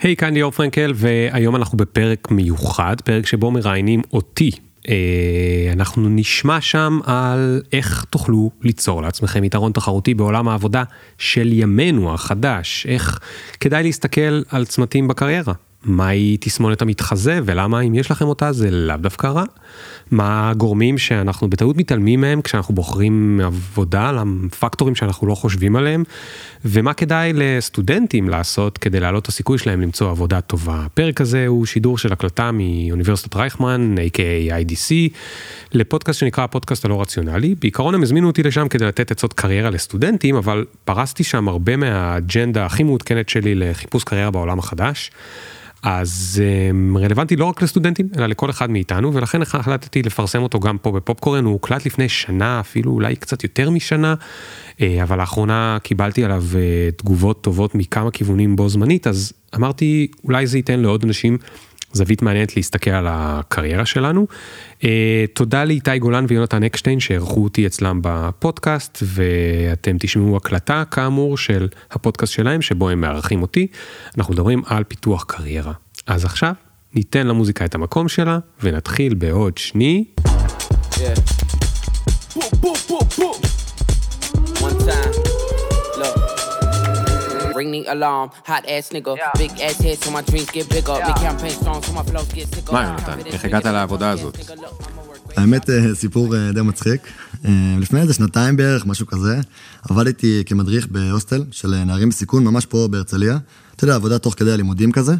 היי, כאן ליאור פרנקל, והיום אנחנו בפרק מיוחד, פרק שבו מראיינים אותי. אה, אנחנו נשמע שם על איך תוכלו ליצור לעצמכם יתרון תחרותי בעולם העבודה של ימינו החדש, איך כדאי להסתכל על צמתים בקריירה. מהי תסמונת המתחזה ולמה אם יש לכם אותה זה לאו דווקא רע. מה הגורמים שאנחנו בטעות מתעלמים מהם כשאנחנו בוחרים עבודה, לפקטורים שאנחנו לא חושבים עליהם, ומה כדאי לסטודנטים לעשות כדי להעלות את הסיכוי שלהם למצוא עבודה טובה. הפרק הזה הוא שידור של הקלטה מאוניברסיטת רייכמן, a.k.a IDC, לפודקאסט שנקרא הפודקאסט הלא רציונלי. בעיקרון הם הזמינו אותי לשם כדי לתת עצות קריירה לסטודנטים, אבל פרסתי שם הרבה מהאג'נדה הכי מעודכנת שלי לחיפוש קריירה בעולם החדש. אז um, רלוונטי לא רק לסטודנטים, אלא לכל אחד מאיתנו, ולכן החלטתי לפרסם אותו גם פה בפופקורן, הוא הוקלט לפני שנה, אפילו אולי קצת יותר משנה, אה, אבל לאחרונה קיבלתי עליו אה, תגובות טובות מכמה כיוונים בו זמנית, אז אמרתי, אולי זה ייתן לעוד אנשים זווית מעניינת להסתכל על הקריירה שלנו. Uh, תודה לאיתי גולן ויונתן אקשטיין שערכו אותי אצלם בפודקאסט, ואתם תשמעו הקלטה כאמור של הפודקאסט שלהם, שבו הם מארחים אותי. אנחנו מדברים על פיתוח קריירה. אז עכשיו ניתן למוזיקה את המקום שלה, ונתחיל בעוד שני. Yeah. Ring the alarm, hot ass nigga, big ass head so my dreams get bigger, make campaign songs so my flows get sicker. מה יונתן, איך הגעת לעבודה הזאת? האמת, אה, סיפור אה, די מצחיק. אה, לפני איזה שנתיים בערך, משהו כזה, עבדתי כמדריך בהוסטל של נערים בסיכון, ממש פה בהרצליה. אתה יודע, עבודה תוך כדי הלימודים כזה.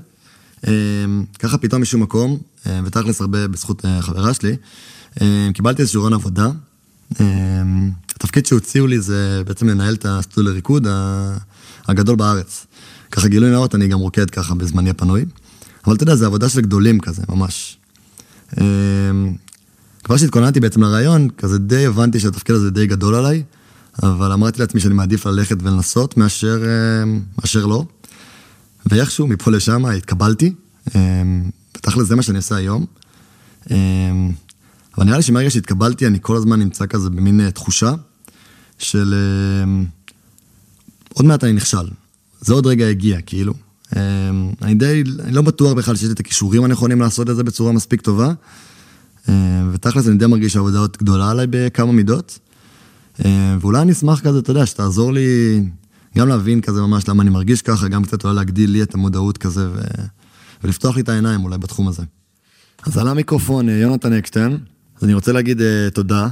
ככה פתאום משום מקום, ותכלס הרבה בזכות חברה שלי, קיבלתי איזשהו רעיון עבודה. התפקיד שהוציאו לי זה בעצם לנהל את הסטודל לריקוד הגדול בארץ. ככה גילוי נאות, אני גם רוקד ככה בזמני הפנוי. אבל אתה יודע, זה עבודה של גדולים כזה, ממש. אמ, כבר שהתכוננתי בעצם לרעיון, כזה די הבנתי שהתפקיד הזה די גדול עליי, אבל אמרתי לעצמי שאני מעדיף ללכת ולנסות מאשר, אמ, מאשר לא. ואיכשהו, מפה לשם התקבלתי. בתכל'ס זה מה שאני עושה היום. אמ, אבל נראה לי שמרגע שהתקבלתי, אני כל הזמן נמצא כזה במין אה, תחושה של... עוד מעט אני נכשל. זה עוד רגע הגיע, כאילו. אמ, אני די, אני לא בטוח בכלל שיש לי את הכישורים הנכונים לעשות את זה בצורה מספיק טובה. אמ, ותכלס אני די מרגיש שהעבודה עוד גדולה עליי בכמה מידות. אמ, ואולי אני אשמח כזה, אתה יודע, שתעזור לי גם להבין כזה ממש למה אני מרגיש ככה, גם קצת אולי להגדיל לי את המודעות כזה ו... ולפתוח לי את העיניים אולי בתחום הזה. אז על המיקרופון אה, יונתן אקשטיין, אז אני רוצה להגיד uh, תודה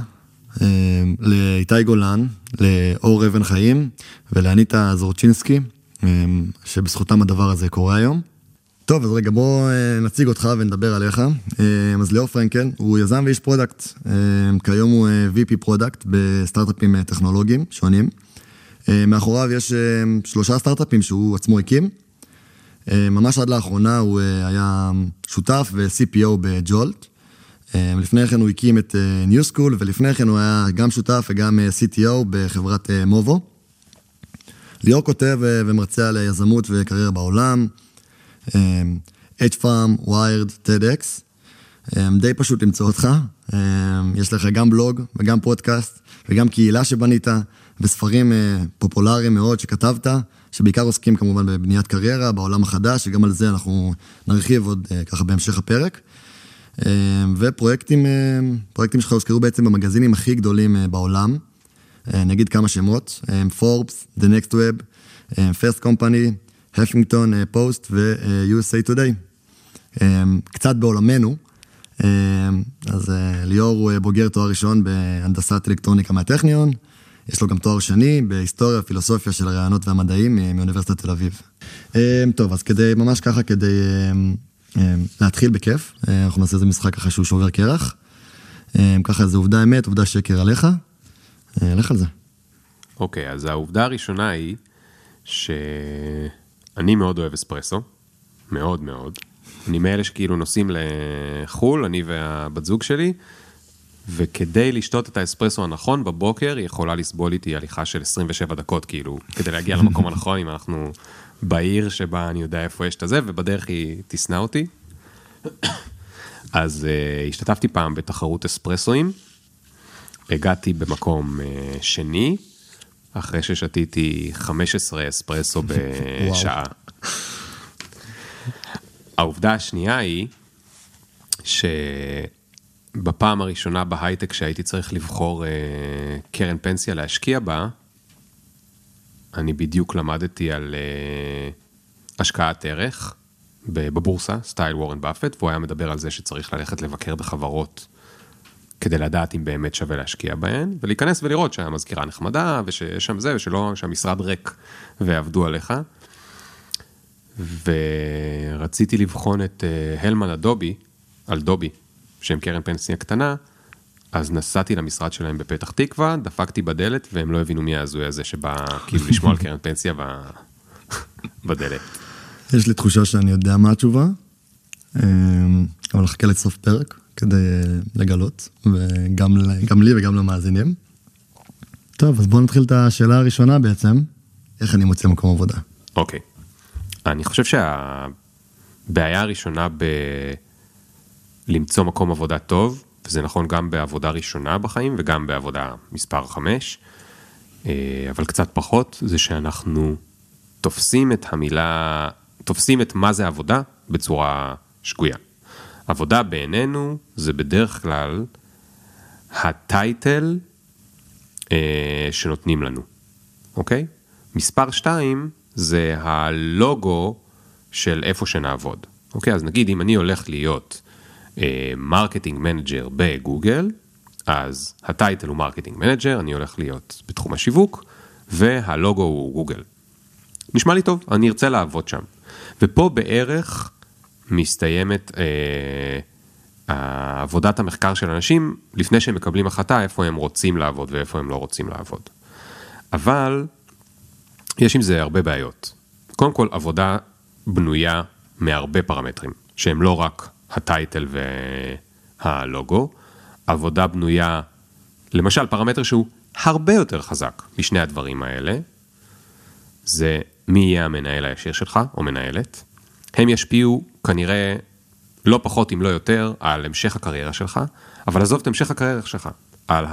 לאיתי גולן, לאור אבן חיים ולאניטה זורצ'ינסקי, אמ, שבזכותם הדבר הזה קורה היום. טוב, אז רגע, בוא אה, נציג אותך ונדבר עליך. אמ, אז ליאור פרנקל הוא יזם ואיש product. כיום הוא אה, VP product בסטארט-אפים אה, טכנולוגיים שונים. מאחוריו יש שלושה סטארט-אפים שהוא עצמו הקים. ממש עד לאחרונה הוא היה שותף ו-CPO בג'ולט. אה, לפני כן הוא הקים את ניו אה, סקול, ולפני כן הוא היה גם שותף וגם אה, CTO בחברת מובו. ליאור כותב ומרצה על יזמות וקריירה בעולם, H-Farm, Wired, TEDx. די פשוט למצוא אותך. יש לך גם בלוג וגם פודקאסט וגם קהילה שבנית, וספרים פופולריים מאוד שכתבת, שבעיקר עוסקים כמובן בבניית קריירה בעולם החדש, שגם על זה אנחנו נרחיב עוד ככה בהמשך הפרק. אמ, ופרויקטים, אמ, שלך הוזכרו בעצם במגזינים הכי גדולים אה, בעולם. אה, נגיד כמה שמות, אמ, The Next Web, First Company, הפינגטון פוסט ו-USA Today. קצת בעולמנו, אז אה, ליאור הוא בוגר תואר ראשון בהנדסת אלקטרוניקה מהטכניון, יש לו גם תואר שני בהיסטוריה, פילוסופיה של הרעיונות והמדעים מאוניברסיטת תל אביב. טוב, אז כדי, ממש ככה, כדי להתחיל בכיף, אה, אנחנו נעשה איזה משחק ככה שהוא שובר קרח. אה, ככה זה עובדה אמת, עובדה שקר עליך, לך על זה. אוקיי, okay, אז העובדה הראשונה היא שאני מאוד אוהב אספרסו, מאוד מאוד. אני מאלה שכאילו נוסעים לחו"ל, אני והבת זוג שלי, וכדי לשתות את האספרסו הנכון בבוקר, היא יכולה לסבול איתי הליכה של 27 דקות, כאילו, כדי להגיע למקום הנכון, אם אנחנו בעיר שבה אני יודע איפה יש את הזה, ובדרך היא תשנא אותי. אז uh, השתתפתי פעם בתחרות אספרסואים, הגעתי במקום uh, שני, אחרי ששתיתי 15 אספרסו בשעה. העובדה השנייה היא שבפעם הראשונה בהייטק שהייתי צריך לבחור אה, קרן פנסיה להשקיע בה, אני בדיוק למדתי על אה, השקעת ערך בבורסה, סטייל וורן באפט, והוא היה מדבר על זה שצריך ללכת לבקר בחברות כדי לדעת אם באמת שווה להשקיע בהן, ולהיכנס ולראות שהמזכירה נחמדה, ושיש שם זה, ושלא, שהמשרד ריק ועבדו עליך. ורציתי לבחון את אה, הלמן אדובי, על דובי, שהם קרן פנסיה קטנה, אז נסעתי למשרד שלהם בפתח תקווה, דפקתי בדלת, והם לא הבינו מי ההזוי הזה שבא כאילו לשמוע על קרן פנסיה ב... בדלת. יש לי תחושה שאני יודע מה התשובה, אמ, אבל נחכה לסוף פרק כדי לגלות, וגם לי וגם למאזינים. טוב, אז בואו נתחיל את השאלה הראשונה בעצם, איך אני מוצא מקום עבודה. אוקיי. אני חושב שהבעיה הראשונה ב... למצוא מקום עבודה טוב, וזה נכון גם בעבודה ראשונה בחיים וגם בעבודה מספר 5, אה, אבל קצת פחות, זה שאנחנו תופסים את המילה, תופסים את מה זה עבודה בצורה שגויה. עבודה בעינינו זה בדרך כלל ה title אה, שנותנים לנו, אוקיי? מספר 2 זה הלוגו של איפה שנעבוד. אוקיי, אז נגיד אם אני הולך להיות marketing uh, manager בגוגל, אז ה title הוא marketing manager, אני הולך להיות בתחום השיווק, והלוגו הוא גוגל. נשמע לי טוב, אני ארצה לעבוד שם. ופה בערך מסתיימת אה, עבודת המחקר של אנשים לפני שהם מקבלים החלטה איפה הם רוצים לעבוד ואיפה הם לא רוצים לעבוד. אבל יש עם זה הרבה בעיות. קודם כל, עבודה בנויה מהרבה פרמטרים, שהם לא רק הטייטל והלוגו, עבודה בנויה, למשל, פרמטר שהוא הרבה יותר חזק משני הדברים האלה, זה מי יהיה המנהל הישיר שלך, או מנהלת. הם ישפיעו כנראה לא פחות אם לא יותר על המשך הקריירה שלך, אבל עזוב את המשך הקריירה שלך, על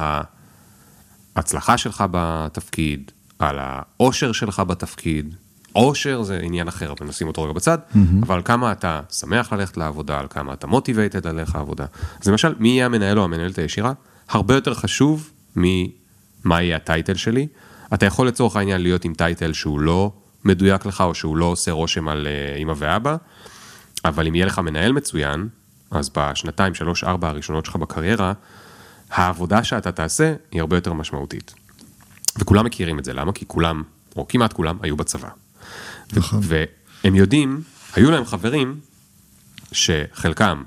ההצלחה שלך בתפקיד, על האושר שלך בתפקיד, אושר זה עניין אחר, אבל נשים אותו רגע בצד, mm-hmm. אבל כמה אתה שמח ללכת לעבודה, על כמה אתה מוטיבייטד ללכת לעבודה. אז למשל, מי יהיה המנהל או המנהלת הישירה, הרבה יותר חשוב ממה יהיה הטייטל שלי. אתה יכול לצורך העניין להיות עם טייטל שהוא לא מדויק לך, או שהוא לא עושה רושם על uh, אמא ואבא, אבל אם יהיה לך מנהל מצוין, אז בשנתיים, שלוש, ארבע הראשונות שלך בקריירה, העבודה שאתה תעשה היא הרבה יותר משמעותית. וכולם מכירים את זה, למה? כי כולם, או כמעט כולם, היו בצבא. נכון. והם יודעים, היו להם חברים שחלקם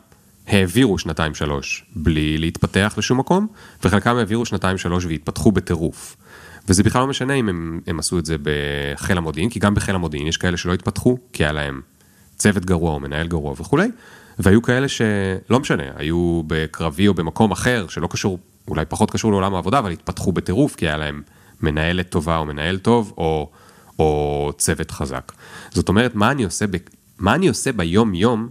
העבירו שנתיים שלוש בלי להתפתח לשום מקום, וחלקם העבירו שנתיים שלוש והתפתחו בטירוף. וזה בכלל לא משנה אם הם, הם עשו את זה בחיל המודיעין, כי גם בחיל המודיעין יש כאלה שלא התפתחו, כי היה להם צוות גרוע או מנהל גרוע וכולי, והיו כאלה שלא משנה, היו בקרבי או במקום אחר שלא קשור, אולי פחות קשור לעולם העבודה, אבל התפתחו בטירוף, כי היה להם מנהלת טובה או מנהל טוב, או, או צוות חזק. זאת אומרת, מה אני עושה, ב, מה אני עושה ביום-יום,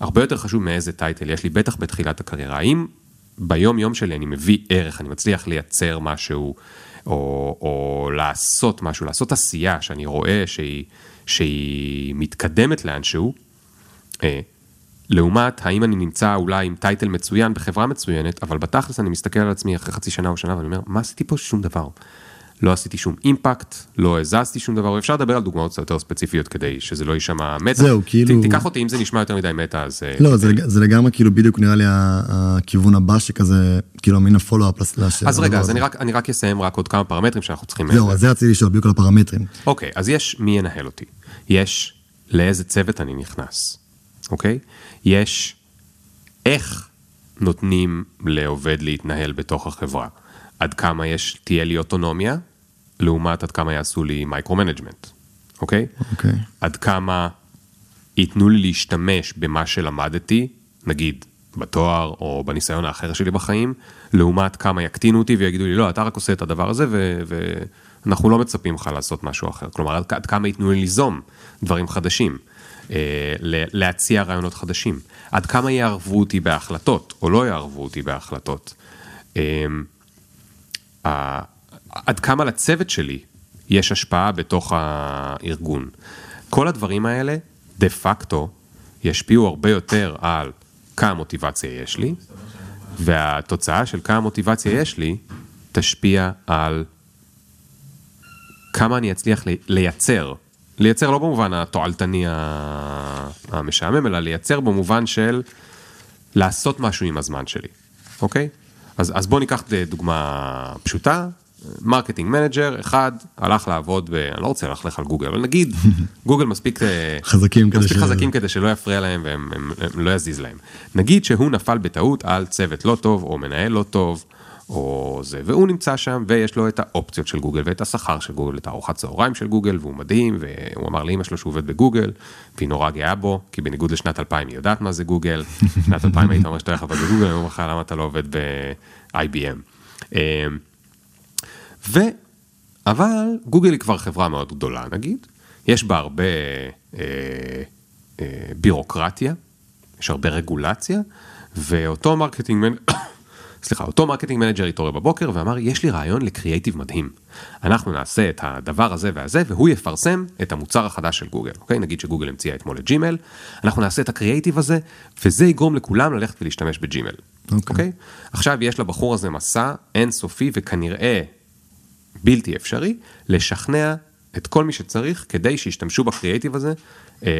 הרבה יותר חשוב מאיזה טייטל יש לי, בטח בתחילת הקריירה. האם ביום-יום שלי אני מביא ערך, אני מצליח לייצר משהו, או, או לעשות משהו, לעשות עשייה שאני רואה שהיא, שהיא מתקדמת לאנשהו, אה, לעומת האם אני נמצא אולי עם טייטל מצוין בחברה מצוינת, אבל בתכלס אני מסתכל על עצמי אחרי חצי שנה או שנה ואני אומר, מה עשיתי פה? שום דבר. לא עשיתי שום אימפקט, לא הזזתי שום דבר, אפשר לדבר על דוגמאות קצת יותר ספציפיות כדי שזה לא יישמע מטא. זהו, כאילו... ת, תיקח אותי אם זה נשמע יותר מדי מטא, אז... אה, לא, זה, זה לגמרי כאילו בדיוק נראה לי הכיוון הבא שכזה, כאילו מן ה follow-up לשאלה. אז רגע, אז אני רק, אני רק אסיים רק עוד כמה פרמטרים שאנחנו צריכים... זהו, אז זה רציתי לשאול בדיוק על הפרמטרים. אוקיי, אז יש מי ינהל אותי, יש לאיזה צוות אני נכנס, אוקיי? יש איך נותנים לעובד להתנהל בתוך החברה. עד כמה יש, תהיה לי אוטונומיה, לעומת עד כמה יעשו לי micro-management, אוקיי? אוקיי. עד כמה ייתנו לי להשתמש במה שלמדתי, נגיד בתואר או בניסיון האחר שלי בחיים, לעומת כמה יקטינו אותי ויגידו לי, לא, אתה רק עושה את הדבר הזה ואנחנו לא מצפים לך לעשות משהו אחר. כלומר, עד, עד כמה ייתנו לי ליזום דברים חדשים, אה, להציע רעיונות חדשים. עד כמה יערבו אותי בהחלטות, או לא יערבו אותי בהחלטות. אה, עד כמה לצוות שלי יש השפעה בתוך הארגון. כל הדברים האלה, דה פקטו, ישפיעו הרבה יותר על כמה מוטיבציה יש לי, והתוצאה של כמה מוטיבציה יש לי, תשפיע על כמה אני אצליח לייצר. לייצר לא במובן התועלתני המשעמם, אלא לייצר במובן של לעשות משהו עם הזמן שלי, אוקיי? אז, אז בואו ניקח דוגמה פשוטה, marketing manager, אחד הלך לעבוד ב... אני לא רוצה ללכלך על גוגל, אבל נגיד גוגל מספיק אה, חזקים, מספיק כדי, חזקים ש... כדי שלא יפריע להם והם הם, הם לא יזיז להם. נגיד שהוא נפל בטעות על צוות לא טוב או מנהל לא טוב. או זה, והוא נמצא שם ויש לו את האופציות של גוגל ואת השכר של גוגל, את הארוחת צהריים של גוגל, והוא מדהים, והוא אמר לאמא שלו שהוא עובד בגוגל, והיא נורא גאה בו, כי בניגוד לשנת 2000 היא יודעת מה זה גוגל, שנת 2000 היית אומר שאתה הולך לעבוד בגוגל, אני אומר לך למה אתה לא עובד ב-IBM. אמ, ו... אבל גוגל היא כבר חברה מאוד גדולה נגיד, יש בה הרבה אה, אה, בירוקרטיה, יש הרבה רגולציה, ואותו marketing סליחה, אותו marketing manager התעורר בבוקר ואמר, יש לי רעיון לקריאייטיב מדהים. אנחנו נעשה את הדבר הזה והזה, והוא יפרסם את המוצר החדש של גוגל, אוקיי? נגיד שגוגל המציאה אתמול את ג'ימל, אנחנו נעשה את הקריאייטיב הזה, וזה יגרום לכולם ללכת ולהשתמש בג'ימל, אוקיי? אוקיי? עכשיו יש לבחור הזה מסע אינסופי וכנראה בלתי אפשרי, לשכנע את כל מי שצריך כדי שישתמשו בקריאייטיב הזה אה,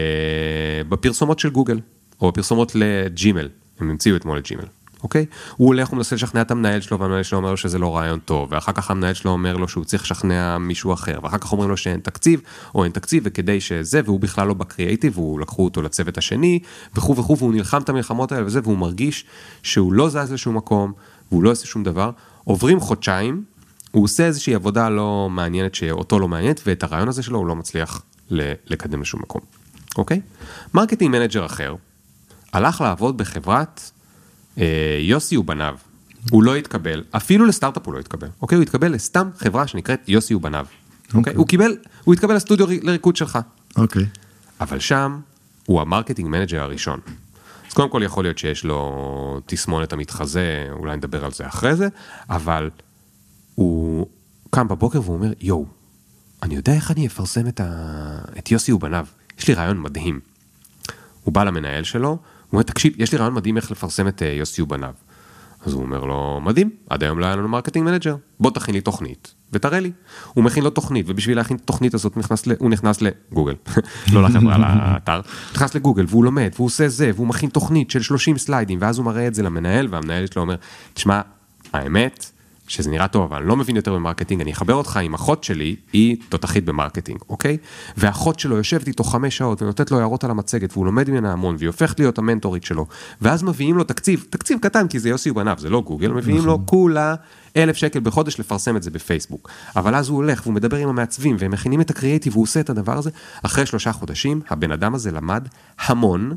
בפרסומות של גוגל, או בפרסומות לג'ימל, הם המציאו אתמול את ג'ימל. אוקיי? הוא הולך ומנסה לשכנע את המנהל שלו, והמנהל שלו אומר לו שזה לא רעיון טוב, ואחר כך המנהל שלו אומר לו שהוא צריך לשכנע מישהו אחר, ואחר כך אומרים לו שאין תקציב, או אין תקציב, וכדי שזה, והוא בכלל לא בקריאייטיב, והוא לקחו אותו לצוות השני, וכו' וכו', והוא נלחם את המלחמות האלה וזה, והוא מרגיש שהוא לא זז לשום מקום, והוא לא עושה שום דבר. עוברים חודשיים, הוא עושה איזושהי עבודה לא מעניינת שאותו לא מעניינת, ואת הרעיון הזה שלו הוא לא מצליח לקדם לשום מקום, אוקיי? marketing manager אחר, הלך לעבוד בחברת יוסי ובניו, הוא לא התקבל, אפילו לסטארט-אפ הוא לא התקבל, אוקיי? הוא התקבל לסתם חברה שנקראת יוסי ובניו, אוקיי? אוקיי? הוא קיבל, הוא התקבל לסטודיו לריקוד שלך. אוקיי. אבל שם הוא ה marketing manager הראשון. אז קודם כל יכול להיות שיש לו תסמונת המתחזה, אולי נדבר על זה אחרי זה, אבל הוא קם בבוקר והוא אומר, יואו, אני יודע איך אני אפרסם את, ה... את יוסי ובניו, יש לי רעיון מדהים. הוא בא למנהל שלו, הוא אומר, תקשיב, יש לי רעיון מדהים איך לפרסם את אה, יוסי ובניו. אז הוא אומר לו, מדהים, עד היום לא היה לנו marketing manager, בוא תכין לי תוכנית ותראה לי. הוא מכין לו תוכנית, ובשביל להכין את התוכנית הזאת נכנס ל... הוא נכנס לגוגל, לא לחברה, לאתר, נכנס לגוגל והוא לומד, והוא עושה זה, והוא מכין תוכנית של 30 סליידים, ואז הוא מראה את זה למנהל, והמנהל שלו אומר, תשמע, האמת, שזה נראה טוב, אבל אני לא מבין יותר ב marketing, אני אחבר אותך עם אחות שלי, היא תותחית ב marketing, אוקיי? ואחות שלו יושבת איתו חמש שעות ונותנת לו הערות על המצגת, והוא לומד ממנה המון, והיא הופכת להיות המנטורית שלו, ואז מביאים לו תקציב, תקציב קטן, כי זה יוסי ובניו, זה לא גוגל, מביאים לו נכון. כולה אלף שקל בחודש לפרסם את זה בפייסבוק. אבל אז הוא הולך והוא מדבר עם המעצבים, והם מכינים את הקריאייטיב, והוא עושה את הדבר הזה. אחרי שלושה חודשים, הבן אדם הזה למד המון.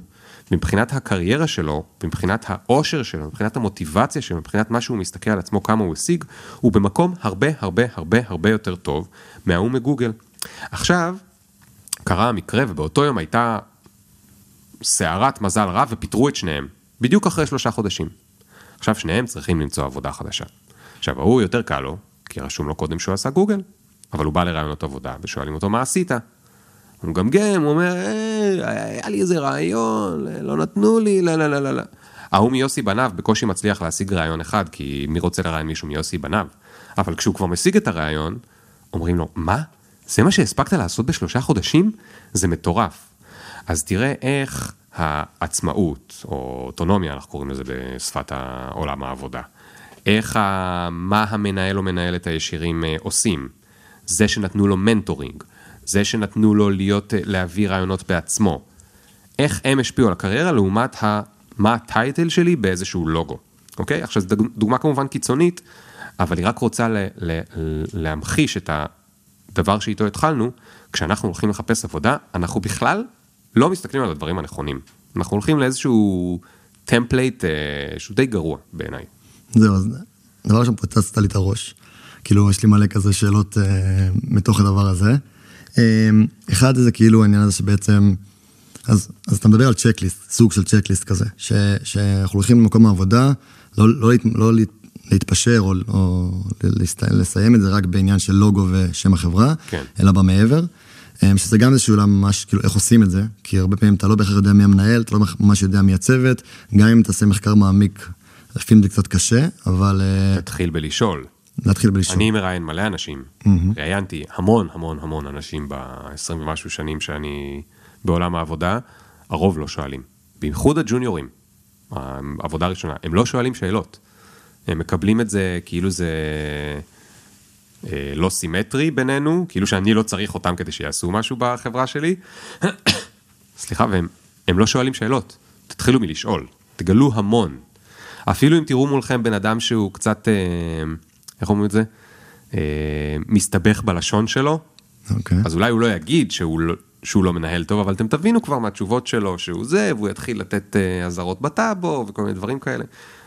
מבחינת הקריירה שלו, מבחינת האושר שלו, מבחינת המוטיבציה שלו, מבחינת מה שהוא מסתכל על עצמו, כמה הוא השיג, הוא במקום הרבה הרבה הרבה הרבה יותר טוב מההוא מגוגל. עכשיו, קרה המקרה ובאותו יום הייתה סערת מזל רע ופיטרו את שניהם, בדיוק אחרי שלושה חודשים. עכשיו שניהם צריכים למצוא עבודה חדשה. עכשיו, ההוא יותר קל לו, כי רשום לו קודם שהוא עשה גוגל, אבל הוא בא לרעיונות עבודה ושואלים אותו מה עשית. הוא מגמגם, הוא אומר, אה, היה לי איזה רעיון, לא נתנו לי, לא, לא, לא, לא. לא. ההוא מיוסי בניו בקושי מצליח להשיג רעיון אחד, כי מי רוצה לראיין מישהו מיוסי בניו? אבל כשהוא כבר משיג את הרעיון, אומרים לו, מה? זה מה שהספקת לעשות בשלושה חודשים? זה מטורף. אז תראה איך העצמאות, או אוטונומיה, אנחנו קוראים לזה בשפת עולם העבודה. איך, ה... מה המנהל או מנהלת הישירים אה, עושים. זה שנתנו לו מנטורינג, זה שנתנו לו להיות, אה, להביא רעיונות בעצמו. איך הם השפיעו על הקריירה לעומת ה, מה הטייטל שלי באיזשהו לוגו, אוקיי? עכשיו, זו דוגמה כמובן קיצונית, אבל היא רק רוצה ל, ל, להמחיש את הדבר שאיתו התחלנו, כשאנחנו הולכים לחפש עבודה, אנחנו בכלל לא מסתכלים על הדברים הנכונים. אנחנו הולכים לאיזשהו template אה, שהוא די גרוע בעיניי. זהו, אז דבר ראשון פוצצת לי את הראש. כאילו, יש לי מלא כזה שאלות אה, מתוך הדבר הזה. אמ, אחד זה כאילו העניין הזה שבעצם, אז, אז אתה מדבר על checklist, סוג של checklist כזה, ש, שאנחנו הולכים למקום העבודה, לא, לא, לא להתפשר או, או לסיים את זה רק בעניין של לוגו ושם החברה, כן. אלא במעבר. אה, שזה גם איזשהו עולם ממש, כאילו, איך עושים את זה, כי הרבה פעמים אתה לא בהכרח יודע מי המנהל, אתה לא ממש יודע מי הצוות, גם אם תעשה מחקר מעמיק, לפעמים זה קצת קשה, אבל... אה, תתחיל בלשאול. להתחיל בלשאול. אני מראיין מלא אנשים, ראיינתי המון המון המון אנשים ב-20 ומשהו שנים שאני בעולם העבודה, הרוב לא שואלים. בייחוד הג'וניורים, העבודה הראשונה, הם לא שואלים שאלות. הם מקבלים את זה כאילו זה אה, לא סימטרי בינינו, כאילו שאני לא צריך אותם כדי שיעשו משהו בחברה שלי. סליחה, והם הם לא שואלים שאלות. תתחילו מלשאול, תגלו המון. אפילו אם תראו מולכם בן אדם שהוא קצת, אה, איך אומרים את זה? אה, מסתבך בלשון שלו, אוקיי. אז אולי הוא לא יגיד שהוא לא, שהוא לא מנהל טוב, אבל אתם תבינו כבר מהתשובות שלו שהוא זה, והוא יתחיל לתת אה, אזהרות בטאבו וכל מיני דברים כאלה.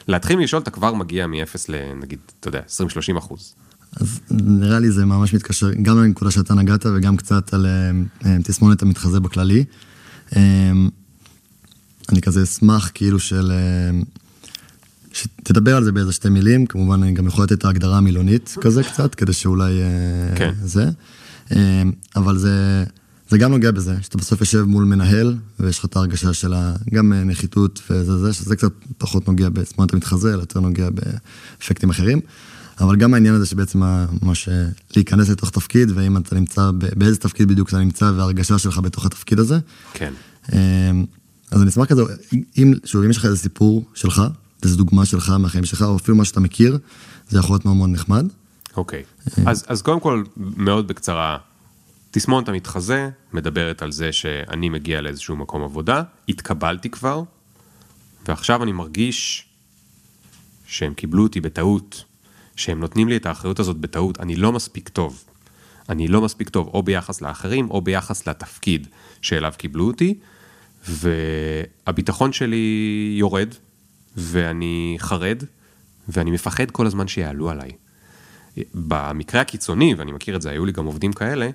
להתחיל מלשאול, אתה כבר מגיע מ-0 לנגיד, אתה יודע, 20-30 אחוז. אז נראה לי זה ממש מתקשר גם לנקודה שאתה נגעת וגם קצת על אה, אה, תסמונת המתחזה בכללי. אה, אני כזה אשמח כאילו של... שתדבר על זה באיזה שתי מילים, כמובן אני גם יכול לתת את ההגדרה המילונית כזה קצת, כדי שאולי אה, כן. זה. אה, אבל זה, זה גם נוגע בזה, שאתה בסוף יושב מול מנהל, ויש לך את ההרגשה של גם אה, נחיתות וזה זה, שזה קצת פחות נוגע בתסמונת המתחזה, אלא יותר נוגע באפקטים אחרים. אבל גם העניין הזה שבעצם ה- מה ש... להיכנס לתוך תפקיד, ואם אתה נמצא, באיזה תפקיד בדיוק אתה נמצא, וההרגשה שלך בתוך התפקיד הזה. כן. אז אני אשמח כזה, אם, שוב, אם יש לך איזה סיפור שלך, איזו דוגמה שלך מהחיים שלך, או אפילו מה שאתה מכיר, זה יכול להיות מאוד נחמד. אוקיי. אז קודם כל, מאוד בקצרה, תסמונת המתחזה מדברת על זה שאני מגיע לאיזשהו מקום עבודה, התקבלתי כבר, ועכשיו אני מרגיש שהם קיבלו אותי בטעות, שהם נותנים לי את האחריות הזאת בטעות, אני לא מספיק טוב. אני לא מספיק טוב, או ביחס לאחרים, או ביחס לתפקיד שאליו קיבלו אותי, והביטחון שלי יורד, ואני חרד, ואני מפחד כל הזמן שיעלו עליי. במקרה הקיצוני, ואני מכיר את זה, היו לי גם עובדים כאלה,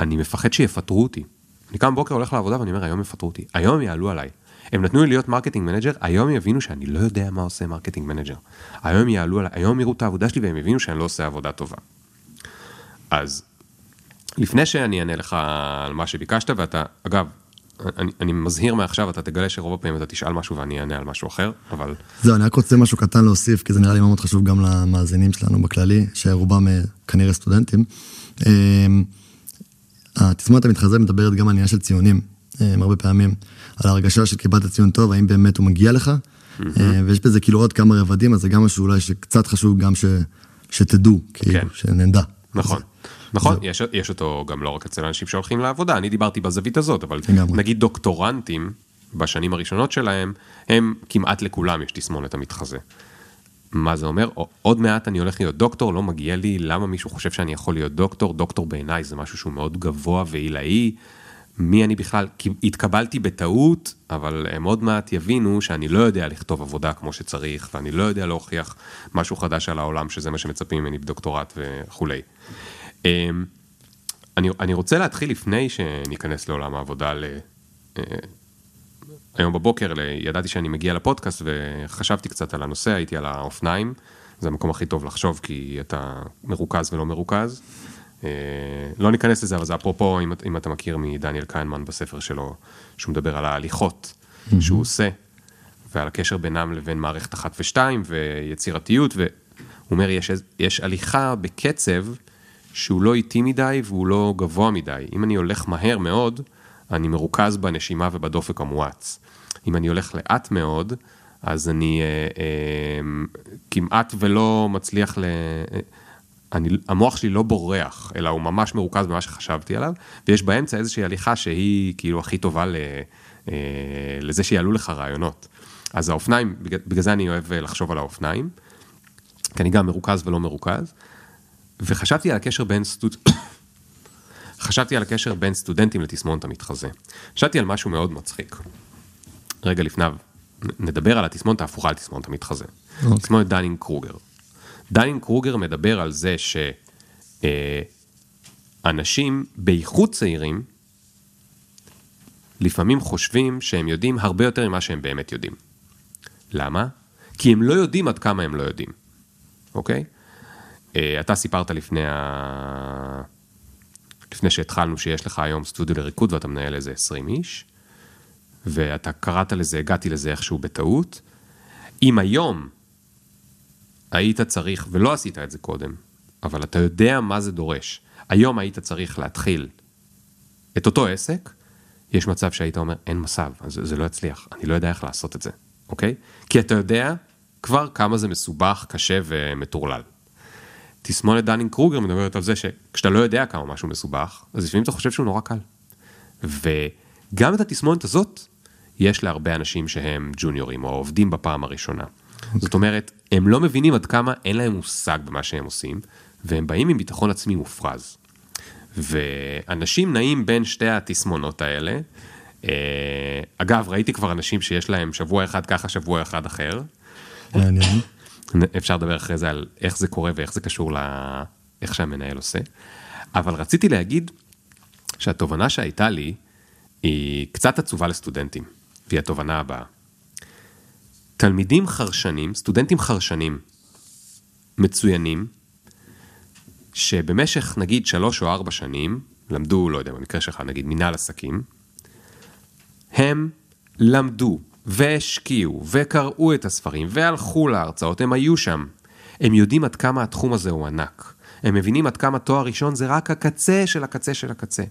אני מפחד שיפטרו אותי. אני קם בבוקר, הולך לעבודה ואני אומר, היום יפטרו אותי, היום יעלו עליי. הם נתנו לי להיות marketing manager, היום יבינו שאני לא יודע מה עושה marketing manager. היום יעלו עליי, היום יראו את העבודה שלי והם יבינו שאני לא עושה עבודה טובה. אז לפני שאני אענה לך על מה שביקשת, ואתה, אגב, אני, אני מזהיר מעכשיו, אתה תגלה שרוב הפעמים אתה תשאל משהו ואני אענה על משהו אחר, אבל זהו, אני רק רוצה משהו קטן להוסיף, כי זה נראה לי מאוד חשוב גם למאזינים שלנו בכללי, שרובם אה, כנראה סטודנטים. אמ, התסמונת המתחזה מדברת גם על עניין של ציונים, אמ, הרבה פעמים, על ההרגשה שקיבלת ציון טוב, האם באמת הוא מגיע לך, אמ, ויש בזה כאילו עוד כמה רבדים, אז זה גם משהו אולי שקצת חשוב גם ש, שתדעו, כאילו, כן. שנדע. נכון. נכון, יש, יש אותו גם לא רק אצל אנשים שהולכים לעבודה, אני דיברתי בזווית הזאת, אבל לגמרי. נגיד דוקטורנטים, בשנים הראשונות שלהם, הם כמעט לכולם יש תסמונת המתחזה. מה זה אומר? עוד מעט אני הולך להיות דוקטור, לא מגיע לי, למה מישהו חושב שאני יכול להיות דוקטור? דוקטור בעיניי זה משהו שהוא מאוד גבוה ועילאי. מי אני בכלל? התקבלתי בטעות, אבל הם עוד מעט יבינו שאני לא יודע לכתוב עבודה כמו שצריך, ואני לא יודע להוכיח משהו חדש על העולם, שזה מה שמצפים ממני בדוקטורט וכולי. אמ, אני, אני רוצה להתחיל לפני שניכנס לעולם העבודה ל... אה, היום בבוקר ל- ידעתי שאני מגיע לפודקאסט וחשבתי קצת על הנושא, הייתי על האופניים, זה המקום הכי טוב לחשוב כי אתה מרוכז ולא מרוכז. אה, לא ניכנס לזה, אבל זה אפרופו, אם, אם אתה מכיר מדניאל קיינמן בספר שלו, שהוא מדבר על ההליכות שהוא עושה, ועל הקשר בינם לבין מערכת אחת ושתיים, ויצירתיות, והוא אומר, יש, יש הליכה בקצב שהוא לא איטי מדי והוא לא גבוה מדי. אם אני הולך מהר מאוד, אני מרוכז בנשימה ובדופק המואץ. אם אני הולך לאט מאוד, אז אני אה, אה, כמעט ולא מצליח ל... אני, המוח שלי לא בורח, אלא הוא ממש מרוכז במה שחשבתי עליו, ויש באמצע איזושהי הליכה שהיא כאילו הכי טובה ל, אה, לזה שיעלו לך רעיונות. אז האופניים, בגלל, בגלל זה אני אוהב אה, לחשוב על האופניים, כי אני גם מרוכז ולא מרוכז, וחשבתי על הקשר בין סטוד... חשבתי על הקשר בין סטודנטים לתסמונת המתחזה. חשבתי על משהו מאוד מצחיק. רגע לפניו, נדבר על התסמונת ההפוכה לתסמונת המתחזה. אוקיי. תסמונת דנינג קרוגר. דנינג קרוגר מדבר על זה שאנשים, בייחוד צעירים, לפעמים חושבים שהם יודעים הרבה יותר ממה שהם באמת יודעים. למה? כי הם לא יודעים עד כמה הם לא יודעים, אוקיי? אה, אתה סיפרת לפני, ה... לפני שהתחלנו, שיש לך היום סטודיו לריקוד ואתה מנהל איזה 20 איש, ואתה קראת לזה, הגעתי לזה איכשהו בטעות. אם היום היית צריך, ולא עשית את זה קודם, אבל אתה יודע מה זה דורש, היום היית צריך להתחיל את אותו עסק, יש מצב שהיית אומר, אין מצב, זה, זה לא יצליח, אני לא יודע איך לעשות את זה, אוקיי? כי אתה יודע כבר כמה זה מסובך, קשה ומטורלל. תסמונת דנינג קרוגר מדברת על זה שכשאתה לא יודע כמה משהו מסובך, אז לפעמים אתה חושב שהוא נורא קל. וגם את התסמונת הזאת, יש להרבה אנשים שהם ג'וניורים או עובדים בפעם הראשונה. Okay. זאת אומרת, הם לא מבינים עד כמה אין להם מושג במה שהם עושים, והם באים עם ביטחון עצמי מופרז. ואנשים נעים בין שתי התסמונות האלה. אה, אגב, ראיתי כבר אנשים שיש להם שבוע אחד ככה, שבוע אחד אחר. מעניין. אפשר לדבר אחרי זה על איך זה קורה ואיך זה קשור לאיך שהמנהל עושה. אבל רציתי להגיד שהתובנה שהייתה לי היא קצת עצובה לסטודנטים, והיא התובנה הבאה. תלמידים חרשנים, סטודנטים חרשנים, מצוינים, שבמשך נגיד שלוש או ארבע שנים, למדו, לא יודע, במקרה שלך נגיד מנהל עסקים, הם למדו והשקיעו וקראו את הספרים והלכו להרצאות, הם היו שם. הם יודעים עד כמה התחום הזה הוא ענק. הם מבינים עד כמה תואר ראשון זה רק הקצה של הקצה של הקצה.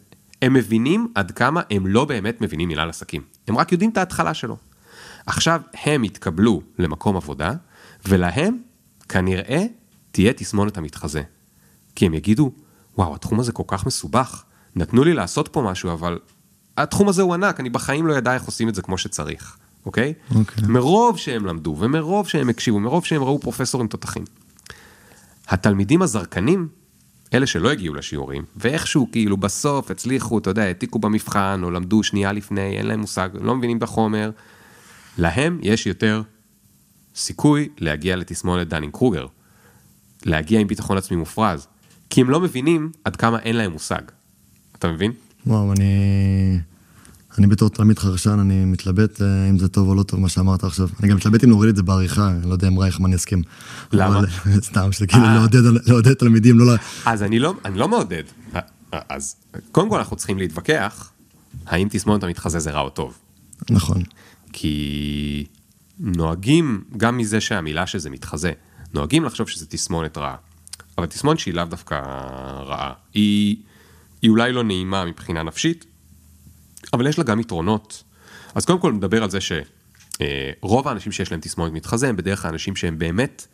הם מבינים עד כמה הם לא באמת מבינים מנהל עסקים. הם רק יודעים את ההתחלה שלו. עכשיו הם יתקבלו למקום עבודה, ולהם כנראה תהיה תסמונת המתחזה. כי הם יגידו, וואו, התחום הזה כל כך מסובך, נתנו לי לעשות פה משהו, אבל התחום הזה הוא ענק, אני בחיים לא ידע איך עושים את זה כמו שצריך, אוקיי? אוקיי. מרוב שהם למדו, ומרוב שהם הקשיבו, מרוב שהם ראו פרופסורים תותחים. התלמידים הזרקנים, אלה שלא הגיעו לשיעורים, ואיכשהו כאילו בסוף הצליחו, אתה יודע, העתיקו במבחן, או למדו שנייה לפני, אין להם מושג, לא מבינים את החומר, להם יש יותר סיכוי להגיע לתסמונת דנינג קרוגר. להגיע עם ביטחון עצמי מופרז. כי הם לא מבינים עד כמה אין להם מושג. אתה מבין? וואו, אני... אני בתור תלמיד חרשן, אני מתלבט אה, אם זה טוב או לא טוב מה שאמרת עכשיו. אני גם מתלבט אם להוריד את זה בעריכה, אני לא יודע אם רייכמן יסכים. למה? אבל, סתם, שזה כאילו לעודד, לעודד תלמידים, לא ל... אז אני לא, אני לא מעודד. אז קודם כל אנחנו צריכים להתווכח, האם תסמונת המתחזה זה רע או טוב. נכון. כי נוהגים, גם מזה שהמילה שזה מתחזה, נוהגים לחשוב שזה תסמונת רעה. אבל תסמונת שהיא לאו דווקא רעה. היא, היא אולי לא נעימה מבחינה נפשית, אבל יש לה גם יתרונות. אז קודם כל נדבר על זה שרוב האנשים שיש להם תסמונת מתחזה הם בדרך כלל אנשים שהם באמת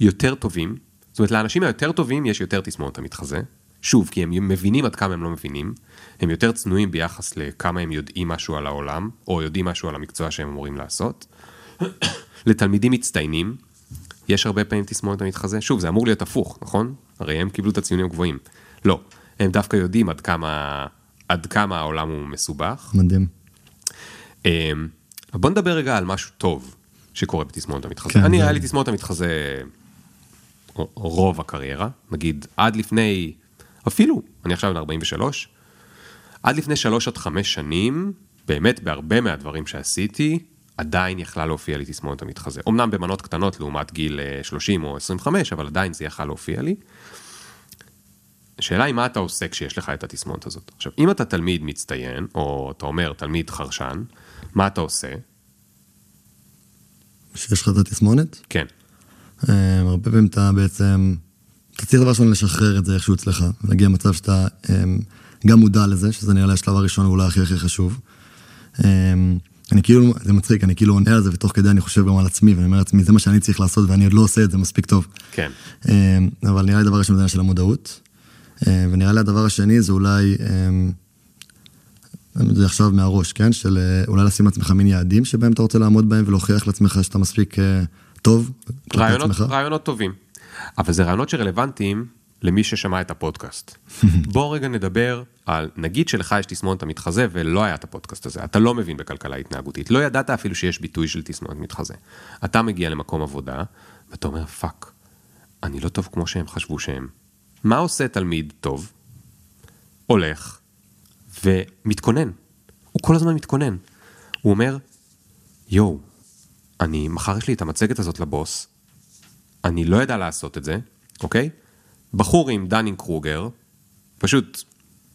יותר טובים. זאת אומרת, לאנשים היותר טובים יש יותר תסמונת המתחזה. שוב, כי הם מבינים עד כמה הם לא מבינים. הם יותר צנועים ביחס לכמה הם יודעים משהו על העולם, או יודעים משהו על המקצוע שהם אמורים לעשות. לתלמידים מצטיינים, יש הרבה פעמים תסמונת המתחזה. שוב, זה אמור להיות הפוך, נכון? הרי הם קיבלו את הציונים הגבוהים. לא, הם דווקא יודעים עד כמה, עד כמה העולם הוא מסובך. מדהים. אמ, בוא נדבר רגע על משהו טוב שקורה בתסמונת המתחזה. כן, אני, היה לי תסמונת המתחזה רוב הקריירה, נגיד עד לפני, אפילו, אני עכשיו בן 43, עד לפני 3 עד 5 שנים, באמת בהרבה מהדברים שעשיתי, עדיין יכלה להופיע לי תסמונת המתחזה. אמנם במנות קטנות לעומת גיל אה, 30 או 25, אבל עדיין זה יכל להופיע לי. השאלה היא מה אתה עושה כשיש לך את התסמונת הזאת. עכשיו, אם אתה תלמיד מצטיין, או אתה אומר תלמיד חרשן, מה אתה עושה? שיש לך את התסמונת, כן. אה, הרבה פעמים אתה בעצם, אתה צריך דבר ראשון לשחרר את זה איכשהו אצלך, להגיע למצב שאתה אה, גם מודע לזה, שזה נראה לי השלב הראשון ואולי הכי הכי חשוב. אה, אני כאילו, זה מצחיק, אני כאילו עונה על זה ותוך כדי אני חושב גם על עצמי, ואני אומר לעצמי, זה מה שאני צריך לעשות ואני עוד לא עושה את זה מספיק טוב. כן. אבל נראה לי דבר ראשון זה העניין של המודעות. אה, ונראה לי הדבר השני זה אולי, אה, זה עכשיו מהראש, כן? של אה, אולי לשים לעצמך מין יעדים שבהם אתה רוצה לעמוד בהם ולהוכיח לעצמך שאתה מספיק טוב רעיונות. רעיונות טובים. אבל זה רעיונות שרלוונטיים למי ששמע את הפודקאסט. בוא רגע נדבר על, נגיד שלך יש תסמונת המתחזה ולא היה את הפודקאסט הזה, אתה לא מבין בכלכלה התנהגותית, לא ידעת אפילו שיש ביטוי של תסמונת מתחזה. אתה מגיע למקום עבודה, ואתה אומר, fuck, אני לא טוב כמו שהם חשבו שהם. מה עושה תלמיד טוב? הולך ומתכונן. הוא כל הזמן מתכונן. הוא אומר, יואו, אני, מחר יש לי את המצגת הזאת לבוס, אני לא יודע לעשות את זה, אוקיי? בחור עם דנינג קרוגר, פשוט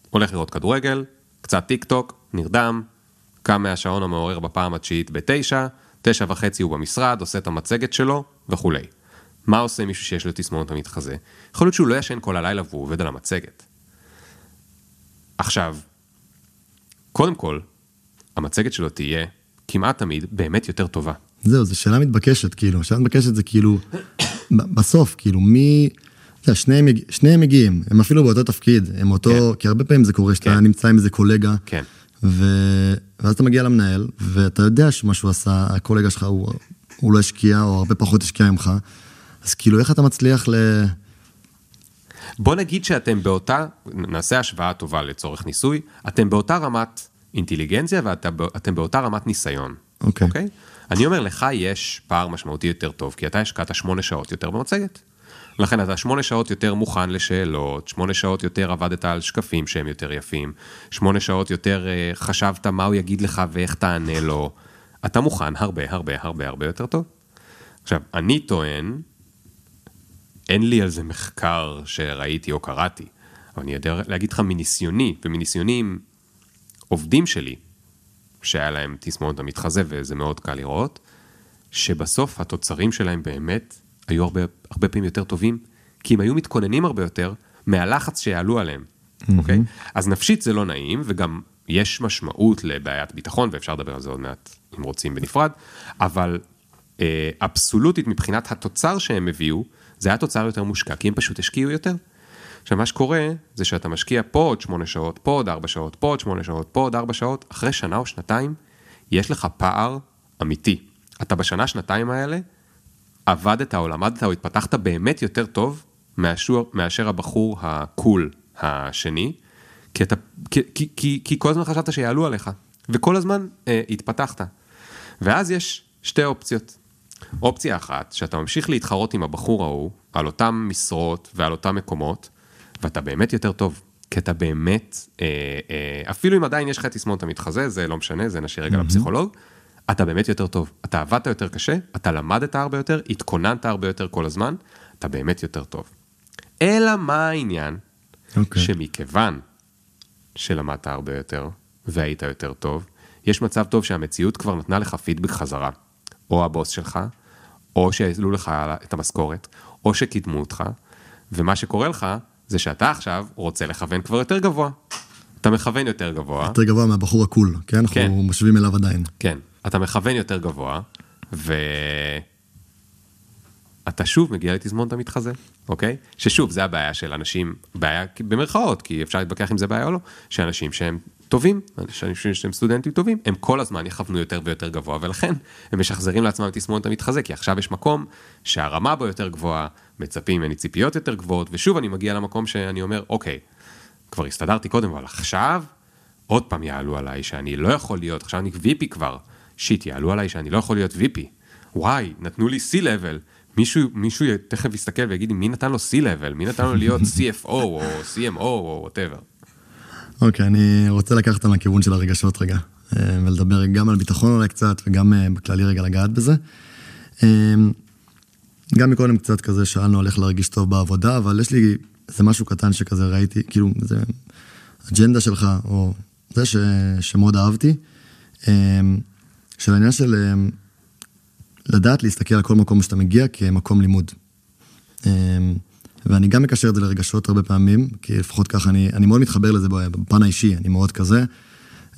הולך לראות כדורגל, קצת טיק טוק, נרדם, קם מהשעון המעורר בפעם התשיעית בתשע, תשע וחצי הוא במשרד, עושה את המצגת שלו וכולי. מה עושה מישהו שיש לו תסמונת המתחזה? יכול להיות שהוא לא ישן כל הלילה והוא עובד על המצגת. עכשיו, קודם כל, המצגת שלו תהיה כמעט תמיד באמת יותר טובה. זהו, זו שאלה מתבקשת, כאילו, שאלה מתבקשת זה כאילו, בסוף, כאילו, מי... אתה יודע, שניהם, שניהם מגיעים, הם אפילו באותו תפקיד, הם אותו, כן. כי הרבה פעמים זה קורה שאתה כן. נמצא עם איזה קולגה, כן. ו... ואז אתה מגיע למנהל, ואתה יודע שמה שהוא עשה, הקולגה שלך הוא, הוא לא השקיע, או הרבה פחות השקיע ממך, אז כאילו, איך אתה מצליח ל... בוא נגיד שאתם באותה, נעשה השוואה טובה לצורך ניסוי, אתם באותה רמת אינטליגנציה ואתם באותה רמת ניסיון. אוקיי. Okay. אוקיי? Okay? אני אומר, לך יש פער משמעותי יותר טוב, כי אתה השקעת שמונה שעות יותר במצגת. לכן אתה שמונה שעות יותר מוכן לשאלות, שמונה שעות יותר עבדת על שקפים שהם יותר יפים, שמונה שעות יותר uh, חשבת מה הוא יגיד לך ואיך תענה לו. אתה מוכן הרבה הרבה הרבה הרבה יותר טוב. עכשיו, אני טוען, אין לי על זה מחקר שראיתי או קראתי, אבל אני יודע להגיד לך מניסיוני, ומניסיוני עם עובדים שלי, שהיה להם תסמונת המתחזה וזה מאוד קל לראות, שבסוף התוצרים שלהם באמת היו הרבה, הרבה פעמים יותר טובים, כי הם היו מתכוננים הרבה יותר מהלחץ שיעלו עליהם, mm-hmm. אוקיי? אז נפשית זה לא נעים, וגם יש משמעות לבעיית ביטחון, ואפשר לדבר על זה עוד מעט אם רוצים בנפרד, אבל אה, אבסולוטית מבחינת התוצר שהם הביאו, זה היה תוצר יותר מושקע, כי הם פשוט השקיעו יותר. עכשיו, מה שקורה, זה שאתה משקיע פה עוד שמונה שעות, פה עוד ארבע שעות, פה עוד שמונה שעות, פה עוד ארבע שעות, אחרי שנה או שנתיים, יש לך פער אמיתי. אתה בשנה, שנתיים האלה, עבדת או למדת או התפתחת באמת יותר טוב מאשר, מאשר הבחור הקול השני, כי, אתה, כי, כי, כי, כי כל הזמן חשבת שיעלו עליך, וכל הזמן אה, התפתחת. ואז יש שתי אופציות. אופציה אחת, שאתה ממשיך להתחרות עם הבחור ההוא על אותם משרות ועל אותם מקומות, ואתה באמת יותר טוב. כי אתה באמת, אה, אה, אפילו אם עדיין יש לך תסמונת המתחזה, זה לא משנה, זה נשאיר רגע mm-hmm. לפסיכולוג, אתה באמת יותר טוב. אתה עבדת יותר קשה, אתה למדת הרבה יותר, התכוננת הרבה יותר כל הזמן, אתה באמת יותר טוב. אלא מה העניין? Okay. אוקיי. שמכיוון שלמדת הרבה יותר והיית יותר טוב, יש מצב טוב שהמציאות כבר נתנה לך פידבק חזרה. או הבוס שלך, או שהעלו לך את המשכורת, או שקידמו אותך, ומה שקורה לך זה שאתה עכשיו רוצה לכוון כבר יותר גבוה. אתה מכוון יותר גבוה. יותר גבוה מהבחור הקול, כן? אנחנו כן. משווים אליו עדיין. כן, אתה מכוון יותר גבוה, ו... אתה שוב מגיע לתזמונת המתחזה, אוקיי? ששוב, זה הבעיה של אנשים, בעיה במרכאות, כי אפשר להתווכח אם זה בעיה או לא, שאנשים שהם טובים, אנשים שהם סטודנטים טובים, הם כל הזמן יכוונו יותר ויותר גבוה, ולכן הם משחזרים לעצמם את תסמונת המתחזה, כי עכשיו יש מקום שהרמה בו יותר גבוהה, מצפים ממני ציפיות יותר גבוהות, ושוב אני מגיע למקום שאני אומר, אוקיי, כבר הסתדרתי קודם, אבל עכשיו עוד פעם יעלו עליי שאני לא יכול להיות, עכשיו אני VP כבר, שיט, יעלו עליי שאני לא יכול להיות VP. וואי, נתנו לי C-Level, מישהו, מישהו תכף יסתכל ויגיד לי, מי נתן לו C-Level? מי נתן לו להיות CFO או CMO או whatever? אוקיי, אני רוצה לקחת אותם לכיוון של הרגשות רגע, אה, ולדבר גם על ביטחון אולי קצת, וגם אה, בכללי רגע לגעת בזה. אה, גם מקודם קצת כזה שאלנו על איך להרגיש טוב בעבודה, אבל יש לי איזה משהו קטן שכזה ראיתי, כאילו, זה אג'נדה שלך, או זה ש, שמאוד אהבתי, של העניין של לדעת להסתכל על כל מקום שאתה מגיע כמקום לימוד. ואני גם מקשר את זה לרגשות הרבה פעמים, כי לפחות ככה אני, אני מאוד מתחבר לזה בפן האישי, אני מאוד כזה,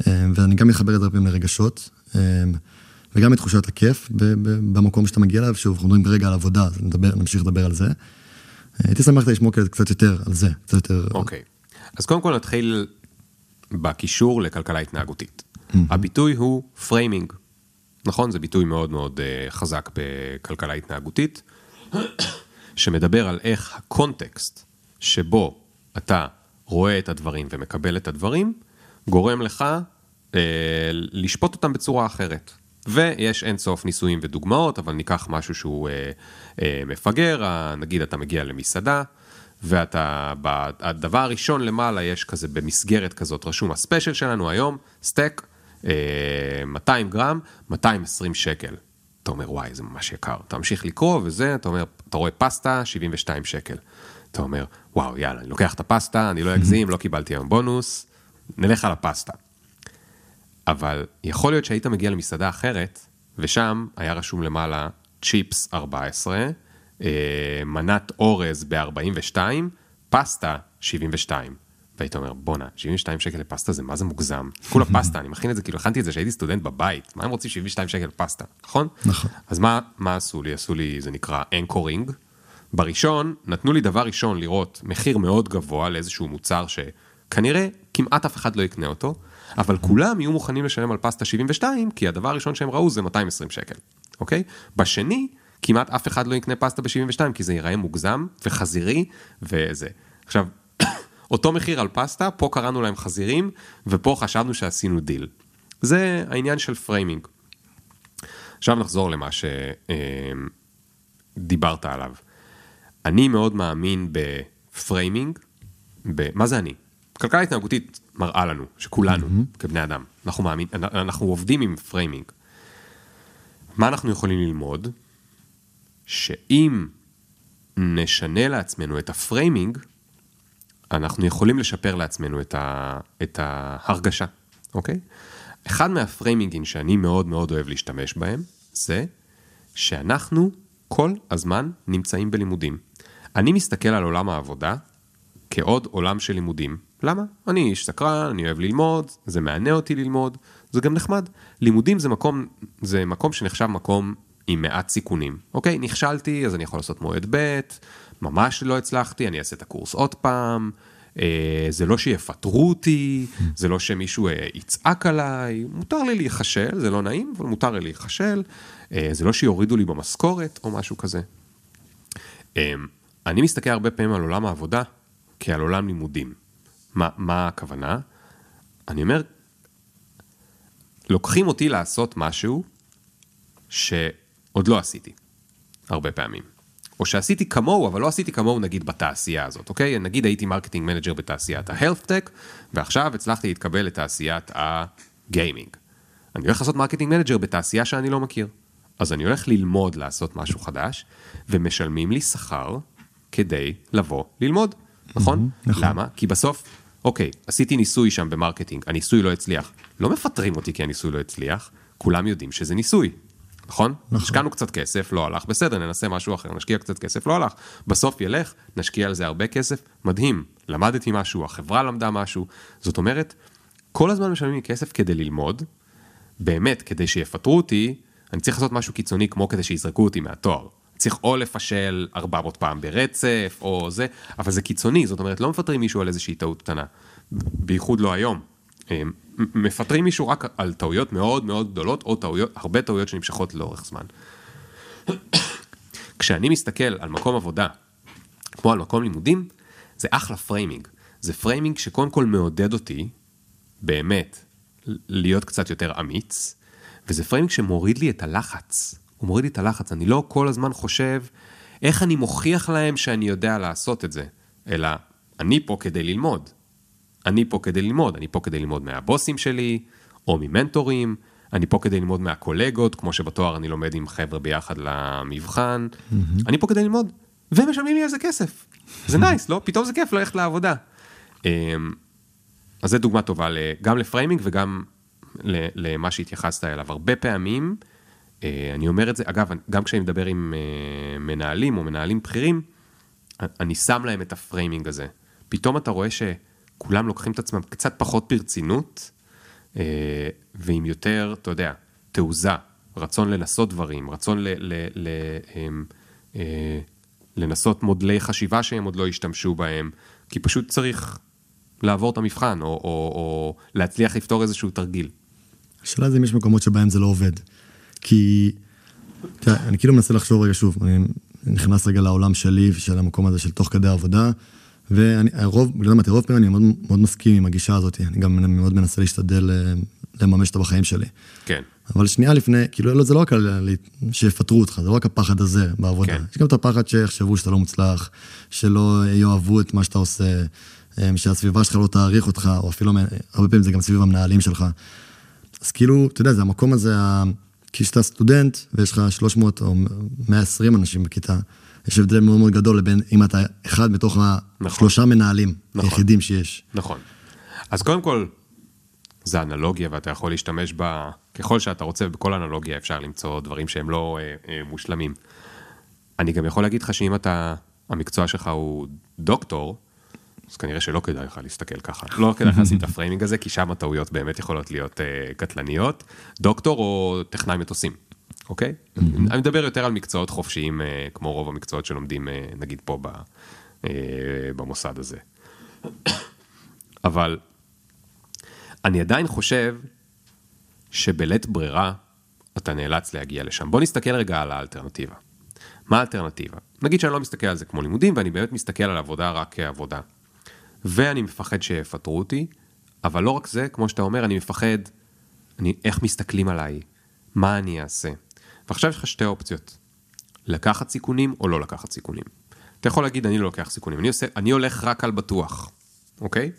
ואני גם מתחבר את זה הרבה פעמים לרגשות, וגם לתחושת הכיף במקום שאתה מגיע אליו, שוב, אנחנו מדברים רגע על עבודה, אז נדבר, נמשיך לדבר על זה. הייתי שמח לשמוע קצת יותר על זה, קצת יותר... אוקיי, okay. אז קודם כל נתחיל בקישור לכלכלה התנהגותית. Mm-hmm. הביטוי הוא framing. נכון? זה ביטוי מאוד מאוד חזק בכלכלה התנהגותית, שמדבר על איך הקונטקסט שבו אתה רואה את הדברים ומקבל את הדברים, גורם לך uh, לשפוט אותם בצורה אחרת. ויש אין סוף ניסויים ודוגמאות, אבל ניקח משהו שהוא uh, uh, מפגר, נגיד אתה מגיע למסעדה, ואתה, הדבר הראשון למעלה יש כזה במסגרת כזאת רשום הספיישל שלנו היום, סטייק, 200 גרם, 220 שקל. אתה אומר, וואי, זה ממש יקר. אתה ממשיך לקרוא וזה, אתה אומר, אתה רואה פסטה, 72 שקל. אתה אומר, וואו, יאללה, אני לוקח את הפסטה, אני לא אגזים, לא קיבלתי היום בונוס, נלך על הפסטה. אבל יכול להיות שהיית מגיע למסעדה אחרת, ושם היה רשום למעלה צ'יפס 14, אה, מנת אורז ב-42, פסטה 72. והיית אומר, בואנה, 72 שקל לפסטה זה מה זה מוגזם. כולה פסטה, אני מכין את זה, כאילו הכנתי את זה שהייתי סטודנט בבית, מה הם רוצים 72 שקל לפסטה, נכון? נכון. אז מה, מה עשו לי? עשו לי, זה נקרא אנקורינג. בראשון, נתנו לי דבר ראשון לראות מחיר מאוד גבוה לאיזשהו מוצר שכנראה כמעט אף אחד לא יקנה אותו, אבל כולם יהיו מוכנים לשלם על פסטה 72, כי הדבר הראשון שהם ראו זה 220 שקל, אוקיי? בשני, כמעט אף אחד לא יקנה פסטה ב-72, כי זה ייראה מוגזם וחזירי וזה. עכשיו, אותו מחיר על פסטה, פה קראנו להם חזירים, ופה חשבנו שעשינו דיל. זה העניין של framing. עכשיו נחזור למה שדיברת עליו. אני מאוד מאמין ב framing, ב... מה זה אני? כלכלה התנהגותית מראה לנו, שכולנו, mm-hmm. כבני אדם, אנחנו, מאמין, אנחנו עובדים עם framing. מה אנחנו יכולים ללמוד? שאם נשנה לעצמנו את ה framing, אנחנו יכולים לשפר לעצמנו את, ה, את ההרגשה, אוקיי? אחד מהפריימינגים שאני מאוד מאוד אוהב להשתמש בהם, זה שאנחנו כל הזמן נמצאים בלימודים. אני מסתכל על עולם העבודה כעוד עולם של לימודים. למה? אני איש סקרן, אני אוהב ללמוד, זה מענה אותי ללמוד, זה גם נחמד. לימודים זה מקום, זה מקום שנחשב מקום עם מעט סיכונים. אוקיי, נכשלתי, אז אני יכול לעשות מועד ב', ממש לא הצלחתי, אני אעשה את הקורס עוד פעם. אה, זה לא שיפטרו אותי, זה לא שמישהו אה, יצעק עליי, מותר לי להיכשל, זה לא נעים, אבל מותר לי להיכשל. אה, זה לא שיורידו לי במשכורת או משהו כזה. אני מסתכל הרבה פעמים על עולם העבודה כעל עולם לימודים. מה, מה הכוונה? אני אומר, לוקחים אותי לעשות משהו שעוד לא עשיתי, הרבה פעמים. או שעשיתי כמוהו, אבל לא עשיתי כמוהו נגיד בתעשייה הזאת, אוקיי? נגיד הייתי marketing manager בתעשיית tech, ועכשיו הצלחתי להתקבל לתעשיית הגיימינג. אני הולך לעשות marketing manager בתעשייה שאני לא מכיר. אז אני הולך ללמוד לעשות משהו חדש, ומשלמים לי שכר כדי לבוא ללמוד, נכון? נכון. למה? כי בסוף, אוקיי, עשיתי ניסוי שם ב marketing, הניסוי לא הצליח. לא מפטרים אותי כי הניסוי לא הצליח, כולם יודעים שזה ניסוי, נכון? נכון. השקענו קצת כסף, לא הלך, בסדר, ננסה משהו אחר, נשקיע קצת כסף, לא הלך. בסוף ילך, נשקיע על זה הרבה כסף, מדהים, למדתי משהו, החברה למדה משהו. זאת אומרת, כל הזמן משלמים לי כסף כדי ללמוד, באמת, כדי שיפטרו אותי, אני צריך לעשות משהו קיצוני כמו כדי שיזרקו אותי מהתואר. צריך או לפשל 400 פעם ברצף, או זה, אבל זה קיצוני, זאת אומרת, לא מפטרים מישהו על איזושהי טעות קטנה. בייחוד לא היום. מפטרים מישהו רק על טעויות מאוד מאוד גדולות, או טעויות, הרבה טעויות שנמשכות לאורך זמן. כשאני מסתכל על מקום עבודה, כמו על מקום לימודים, זה אחלה framing. זה framing שקודם כל מעודד אותי, באמת, להיות קצת יותר אמיץ, וזה framing שמוריד לי את הלחץ. הוא מוריד לי את הלחץ, אני לא כל הזמן חושב איך אני מוכיח להם שאני יודע לעשות את זה, אלא אני פה כדי ללמוד. אני פה כדי ללמוד, אני פה כדי ללמוד מהבוסים שלי, או ממנטורים, אני פה כדי ללמוד מהקולגות, כמו שבתואר אני לומד עם חבר'ה ביחד למבחן, mm-hmm. אני פה כדי ללמוד, ומשלמים לי על זה כסף. זה nice, לא? פתאום זה כיף ללכת לעבודה. אמ, אז זו דוגמה טובה גם ל framing וגם למה שהתייחסת אליו. הרבה פעמים, אה, אני אומר את זה, אגב, גם כשאני מדבר עם אה, מנהלים או מנהלים בכירים, אני שם להם את ה framing הזה. פתאום אתה רואה ש... כולם לוקחים את עצמם קצת פחות ברצינות, אה, ועם יותר, אתה יודע, תעוזה, רצון לנסות דברים, רצון ל, ל, ל, הם, אה, לנסות מודלי חשיבה שהם עוד לא השתמשו בהם, כי פשוט צריך לעבור את המבחן, או, או, או להצליח לפתור איזשהו תרגיל. השאלה זה אם יש מקומות שבהם זה לא עובד. כי, תראה, אני כאילו מנסה לחשוב רגע שוב, אני נכנס רגע לעולם שלי ושל המקום הזה של תוך כדי עבודה. ואני, הרוב, בגלל אמרתי, רוב פעמים אני מאוד, מאוד מסכים עם הגישה הזאת, אני גם מאוד מנסה להשתדל אה, לממש אותה בחיים שלי. כן. אבל שנייה לפני, כאילו, לא, זה לא רק על שיפטרו אותך, זה לא רק הפחד הזה בעבודה. כן. יש גם את הפחד שיחשבו שאתה לא מוצלח, שלא יאהבו את מה שאתה עושה, אה, שהסביבה שלך לא תעריך אותך, או אפילו, הרבה פעמים זה גם סביב המנהלים שלך. אז כאילו, אתה יודע, זה המקום הזה, כשאתה סטודנט ויש לך 300 או 120 אנשים בכיתה, יש הבדל מאוד מאוד גדול לבין אם אתה אחד מתוך נכון. השלושה מנהלים נכון. היחידים שיש. נכון. אז קודם כל, זה אנלוגיה ואתה יכול להשתמש בה, ככל שאתה רוצה, בכל אנלוגיה אפשר למצוא דברים שהם לא אה, אה, מושלמים. אני גם יכול להגיד לך שאם אתה, המקצוע שלך הוא דוקטור, אז כנראה שלא כדאי לך להסתכל ככה. לא כדאי לך לשים את ה framing הזה, כי שם הטעויות באמת יכולות להיות אה, קטלניות. דוקטור או טכנאי מטוסים, אוקיי? אני מדבר יותר על מקצועות חופשיים, אה, כמו רוב המקצועות שלומדים, אה, נגיד פה ב, אה, במוסד הזה. אבל אני עדיין חושב שבלית ברירה אתה נאלץ להגיע לשם. בוא נסתכל רגע על האלטרנטיבה. מה האלטרנטיבה? נגיד שאני לא מסתכל על זה כמו לימודים, ואני באמת מסתכל על עבודה רק כעבודה. ואני מפחד שיפטרו אותי, אבל לא רק זה, כמו שאתה אומר, אני מפחד, אני, איך מסתכלים עליי, מה אני אעשה. ועכשיו יש לך שתי אופציות, לקחת סיכונים או לא לקחת סיכונים. אתה יכול להגיד, אני לא לוקח סיכונים, אני, עושה, אני הולך רק על בטוח, אוקיי?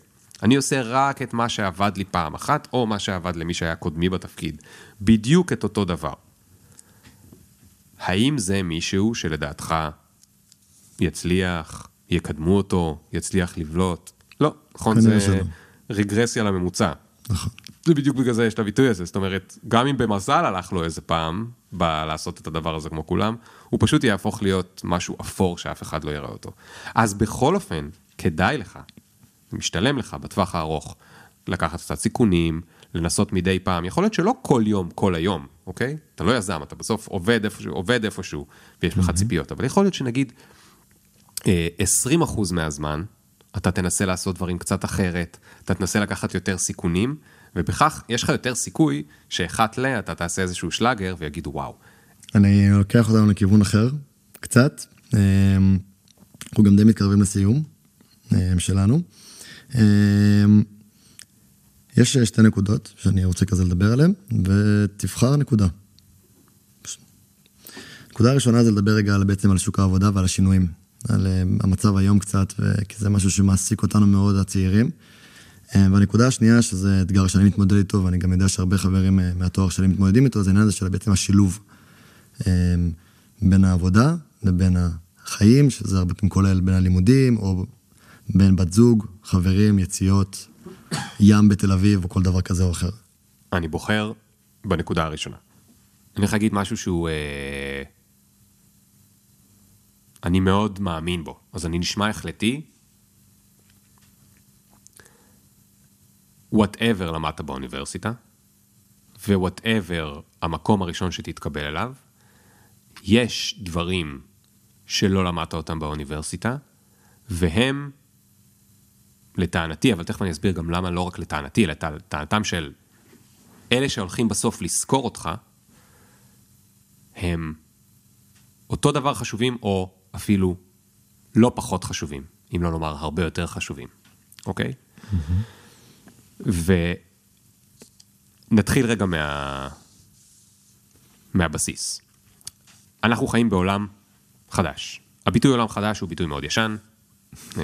אני עושה רק את מה שעבד לי פעם אחת, או מה שעבד למי שהיה קודמי בתפקיד. בדיוק את אותו דבר. האם זה מישהו שלדעתך יצליח, יקדמו אותו, יצליח לבלוט? לא, נכון, זה שלא. רגרסיה לממוצע. נכון. זה בדיוק בגלל זה יש את הביטוי הזה, זאת אומרת, גם אם במזל הלך לו איזה פעם, בלעשות את הדבר הזה כמו כולם, הוא פשוט יהפוך להיות משהו אפור שאף אחד לא יראה אותו. אז בכל אופן, כדאי לך, משתלם לך בטווח הארוך, לקחת קצת סיכונים, לנסות מדי פעם, יכול להיות שלא כל יום, כל היום, אוקיי? אתה לא יזם, אתה בסוף עובד איפשהו, עובד איפשהו, ויש לך ציפיות, אבל יכול להיות שנגיד אה, 20% מהזמן, אתה תנסה לעשות דברים קצת אחרת, אתה תנסה לקחת יותר סיכונים, ובכך יש לך יותר סיכוי שאחת ל אתה תעשה איזשהו שלאגר ויגידו וואו. אני לוקח אותנו לכיוון אחר, קצת. אה, אנחנו גם די מתקרבים לסיום אה, שלנו. אה, יש שתי נקודות שאני רוצה כזה לדבר עליהן, ותבחר נקודה. הנקודה הראשונה זה לדבר רגע בעצם על שוק העבודה ועל השינויים. על המצב היום קצת, כי זה משהו שמעסיק אותנו מאוד, הצעירים. אה, והנקודה השנייה, שזה אתגר שאני מתמודד איתו, ואני גם יודע שהרבה חברים אה, מהתואר שלי מתמודדים איתו, זה העניין הזה של בעצם השילוב אה, בין העבודה לבין החיים, שזה הרבה פעמים כולל בין הלימודים, או בין בת זוג, חברים, יציאות, ים בתל אביב, או כל דבר כזה או אחר. אני בוחר בנקודה הראשונה. אני הולך להגיד משהו שהוא... אה, אני מאוד מאמין בו, אז אני נשמע החלטי. whatever למדת באוניברסיטה, ו whatever המקום הראשון שתתקבל אליו, יש דברים שלא למדת אותם באוניברסיטה, והם, לטענתי, אבל תכף אני אסביר גם למה לא רק לטענתי, אלא לטענתם של אלה שהולכים בסוף לזכור אותך, הם אותו דבר חשובים, או אפילו לא פחות חשובים, אם לא לומר הרבה יותר חשובים, אוקיי? ונתחיל רגע מה... מהבסיס. אנחנו חיים בעולם חדש. הביטוי עולם חדש הוא ביטוי מאוד ישן. אה,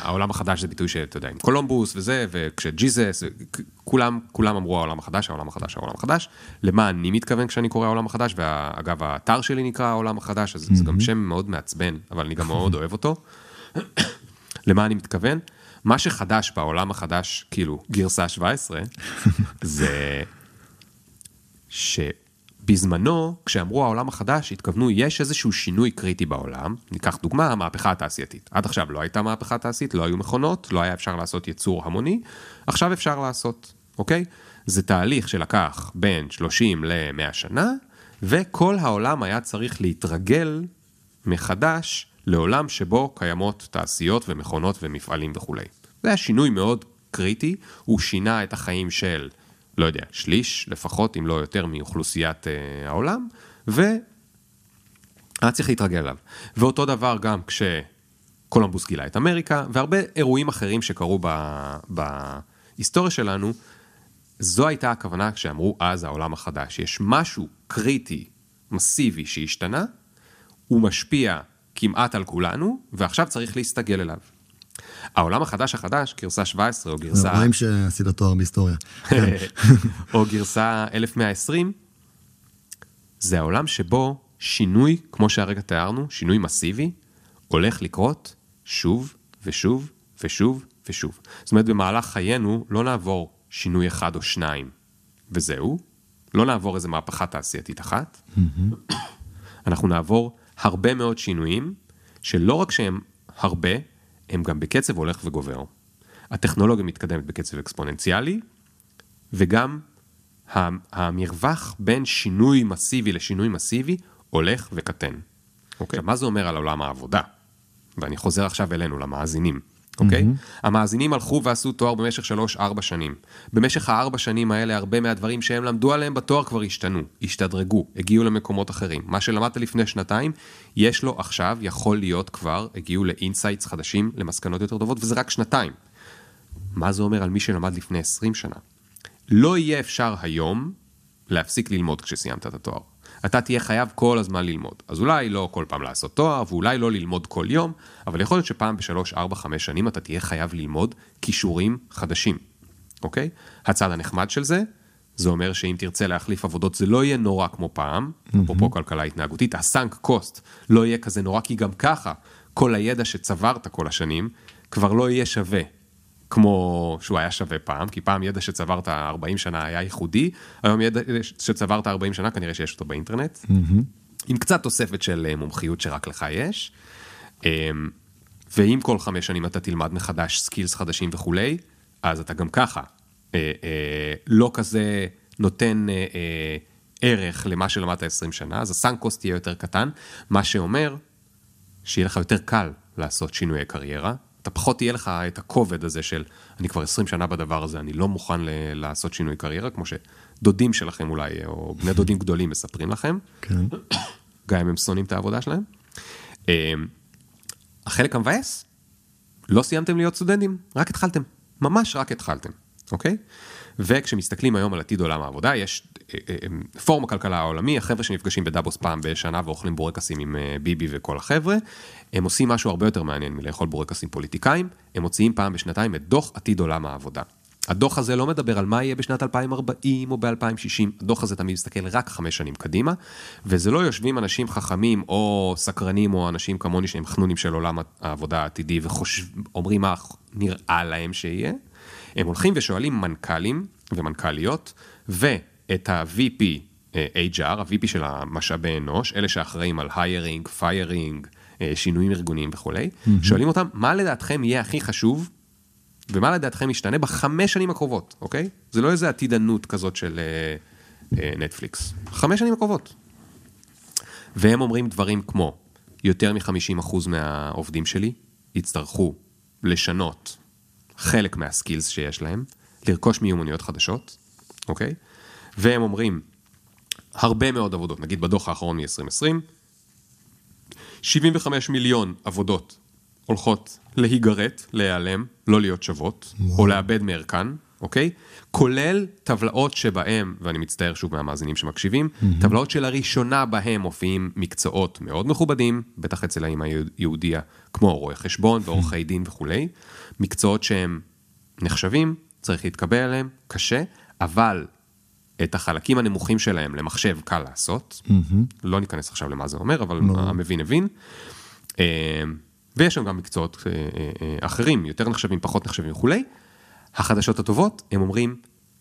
העולם החדש זה ביטוי שאתה יודע, עם קולומבוס וזה, וכשג'יזס, כולם, כולם אמרו העולם החדש, העולם החדש, העולם החדש. למה אני מתכוון כשאני קורא העולם החדש, ואגב, האתר שלי נקרא העולם החדש, אז זה גם שם מאוד מעצבן, אבל אני גם מאוד אוהב אותו. למה אני מתכוון? מה שחדש בעולם החדש, כאילו, גרסה 17, זה שבזמנו, כשאמרו העולם החדש, התכוונו, יש איזשהו שינוי קריטי בעולם. ניקח דוגמה, המהפכה התעשייתית. עד עכשיו לא הייתה מהפכה תעשייתית, לא היו מכונות, לא היה אפשר לעשות ייצור המוני, עכשיו אפשר לעשות, אוקיי? זה תהליך שלקח בין 30 ל-100 שנה, וכל העולם היה צריך להתרגל מחדש לעולם שבו קיימות תעשיות ומכונות ומפעלים וכולי. זה היה שינוי מאוד קריטי, הוא שינה את החיים של, לא יודע, שליש לפחות, אם לא יותר, מאוכלוסיית אה, העולם, והיה צריך להתרגל אליו. ואותו דבר גם כשקולומבוס גילה את אמריקה, והרבה אירועים אחרים שקרו ב- בהיסטוריה שלנו, זו הייתה הכוונה כשאמרו אז העולם החדש. יש משהו קריטי, מסיבי, שהשתנה, הוא משפיע כמעט על כולנו, ועכשיו צריך להסתגל אליו. העולם החדש החדש, גרסה 17 או גרסה... רואים שעשית תואר בהיסטוריה. או גרסה 1120, זה העולם שבו שינוי, כמו שהרגע תיארנו, שינוי מסיבי, הולך לקרות שוב ושוב ושוב ושוב. זאת אומרת, במהלך חיינו לא נעבור שינוי אחד או שניים, וזהו. לא נעבור איזה מהפכה תעשייתית אחת. אנחנו נעבור הרבה מאוד שינויים, שלא רק שהם הרבה, הם גם בקצב הולך וגובר. הטכנולוגיה מתקדמת בקצב אקספוננציאלי, וגם המרווח בין שינוי מסיבי לשינוי מסיבי הולך וקטן. אוקיי? מה זה אומר על עולם העבודה? ואני חוזר עכשיו אלינו, למאזינים. אוקיי? Mm-hmm. המאזינים הלכו ועשו תואר במשך שלוש-ארבע שנים. במשך הארבע שנים האלה, הרבה מהדברים שהם למדו עליהם בתואר כבר השתנו, השתדרגו, הגיעו למקומות אחרים. מה שלמדת לפני שנתיים, יש לו עכשיו, יכול להיות כבר, הגיעו ל insights חדשים, למסקנות יותר טובות, וזה רק שנתיים. מה זה אומר על מי שלמד לפני עשרים שנה? לא יהיה אפשר היום להפסיק ללמוד כשסיימת את התואר. אתה תהיה חייב כל הזמן ללמוד. אז אולי לא כל פעם לעשות תואר, ואולי לא ללמוד כל יום, אבל יכול להיות שפעם בשלוש, ארבע, חמש שנים אתה תהיה חייב ללמוד כישורים חדשים, אוקיי? הצד הנחמד של זה, זה אומר שאם תרצה להחליף עבודות זה לא יהיה נורא כמו פעם, אפרופו. כלכלה התנהגותית, הסאנק קוסט לא יהיה כזה נורא, כי גם ככה כל הידע שצברת כל השנים כבר לא יהיה שווה כמו שהוא היה שווה פעם, כי פעם ידע שצברת 40 שנה היה ייחודי, היום ידע שצברת 40 שנה כנראה שיש אותו באינטרנט, mm-hmm. עם קצת תוספת של אה, מומחיות שרק לך יש. אמ, ואם כל חמש שנים אתה תלמד מחדש skills חדשים וכולי, אז אתה גם ככה אה, אה, לא כזה נותן ערך למה שלמדת 20 שנה, אז ה sunk cost תהיה יותר קטן, מה שאומר שיהיה לך יותר קל לעשות שינויי קריירה, אתה פחות תהיה לך את הכובד הזה של, אני כבר 20 שנה בדבר הזה, אני לא מוכן ל- לעשות שינוי קריירה, כמו שדודים שלכם אולי, או בני דודים גדולים מספרים לכם. כן. גם אם הם שונאים את העבודה שלהם. אמ, החלק המבאס, לא סיימתם להיות סטודנטים, רק התחלתם. ממש רק התחלתם, אוקיי? וכשמסתכלים היום על עתיד עולם העבודה, יש פורום הכלכלה העולמי, החבר'ה שנפגשים בדאבוס פעם בשנה ואוכלים בורקסים עם ביבי וכל החבר'ה, הם עושים משהו הרבה יותר מעניין מלאכול בורקסים פוליטיקאים, הם מוציאים פעם בשנתיים את דוח עתיד עולם העבודה. הדוח הזה לא מדבר על מה יהיה בשנת 2040 או ב-2060, הדוח הזה תמיד מסתכל רק חמש שנים קדימה, וזה לא יושבים אנשים חכמים או סקרנים או אנשים כמוני שהם חנונים של עולם העבודה העתידי ואומרים מה נראה להם שיהיה, הם הולכים ושואלים מנכ"לים ומנכ"ליות ואת ה-VP אה, HR, ה-VP של המשאבי אנוש, אלה שאחראים על hiring, firing, שינויים ארגוניים וכולי, mm-hmm. שואלים אותם, מה לדעתכם יהיה הכי חשוב ומה לדעתכם ישתנה בחמש שנים הקרובות, אוקיי? זה לא איזה עתידנות כזאת של אה, אה, נטפליקס, חמש שנים הקרובות. והם אומרים דברים כמו, יותר מ-50% מהעובדים שלי יצטרכו לשנות חלק מהסקילס שיש להם, לרכוש מיומנויות חדשות, אוקיי? והם אומרים, הרבה מאוד עבודות, נגיד בדוח האחרון מ-2020, 75 מיליון עבודות הולכות להיגרט, להיעלם, לא להיות שוות, וואו. או לאבד מערכן, אוקיי? כולל טבלאות שבהם, ואני מצטער שוב מהמאזינים שמקשיבים, mm-hmm. טבלאות שלראשונה בהם מופיעים מקצועות מאוד מכובדים, בטח אצל האמא היהודיה, כמו רואי חשבון ועורכי דין וכולי, מקצועות שהם נחשבים, צריך להתקבל עליהם, קשה, אבל את החלקים הנמוכים שלהם למחשב קל לעשות. לא ניכנס עכשיו למה זה אומר, אבל no. המבין הבין. אה, ויש שם גם מקצועות אה, אה, אחרים, יותר נחשבים, פחות נחשבים וכולי. החדשות הטובות, הם אומרים,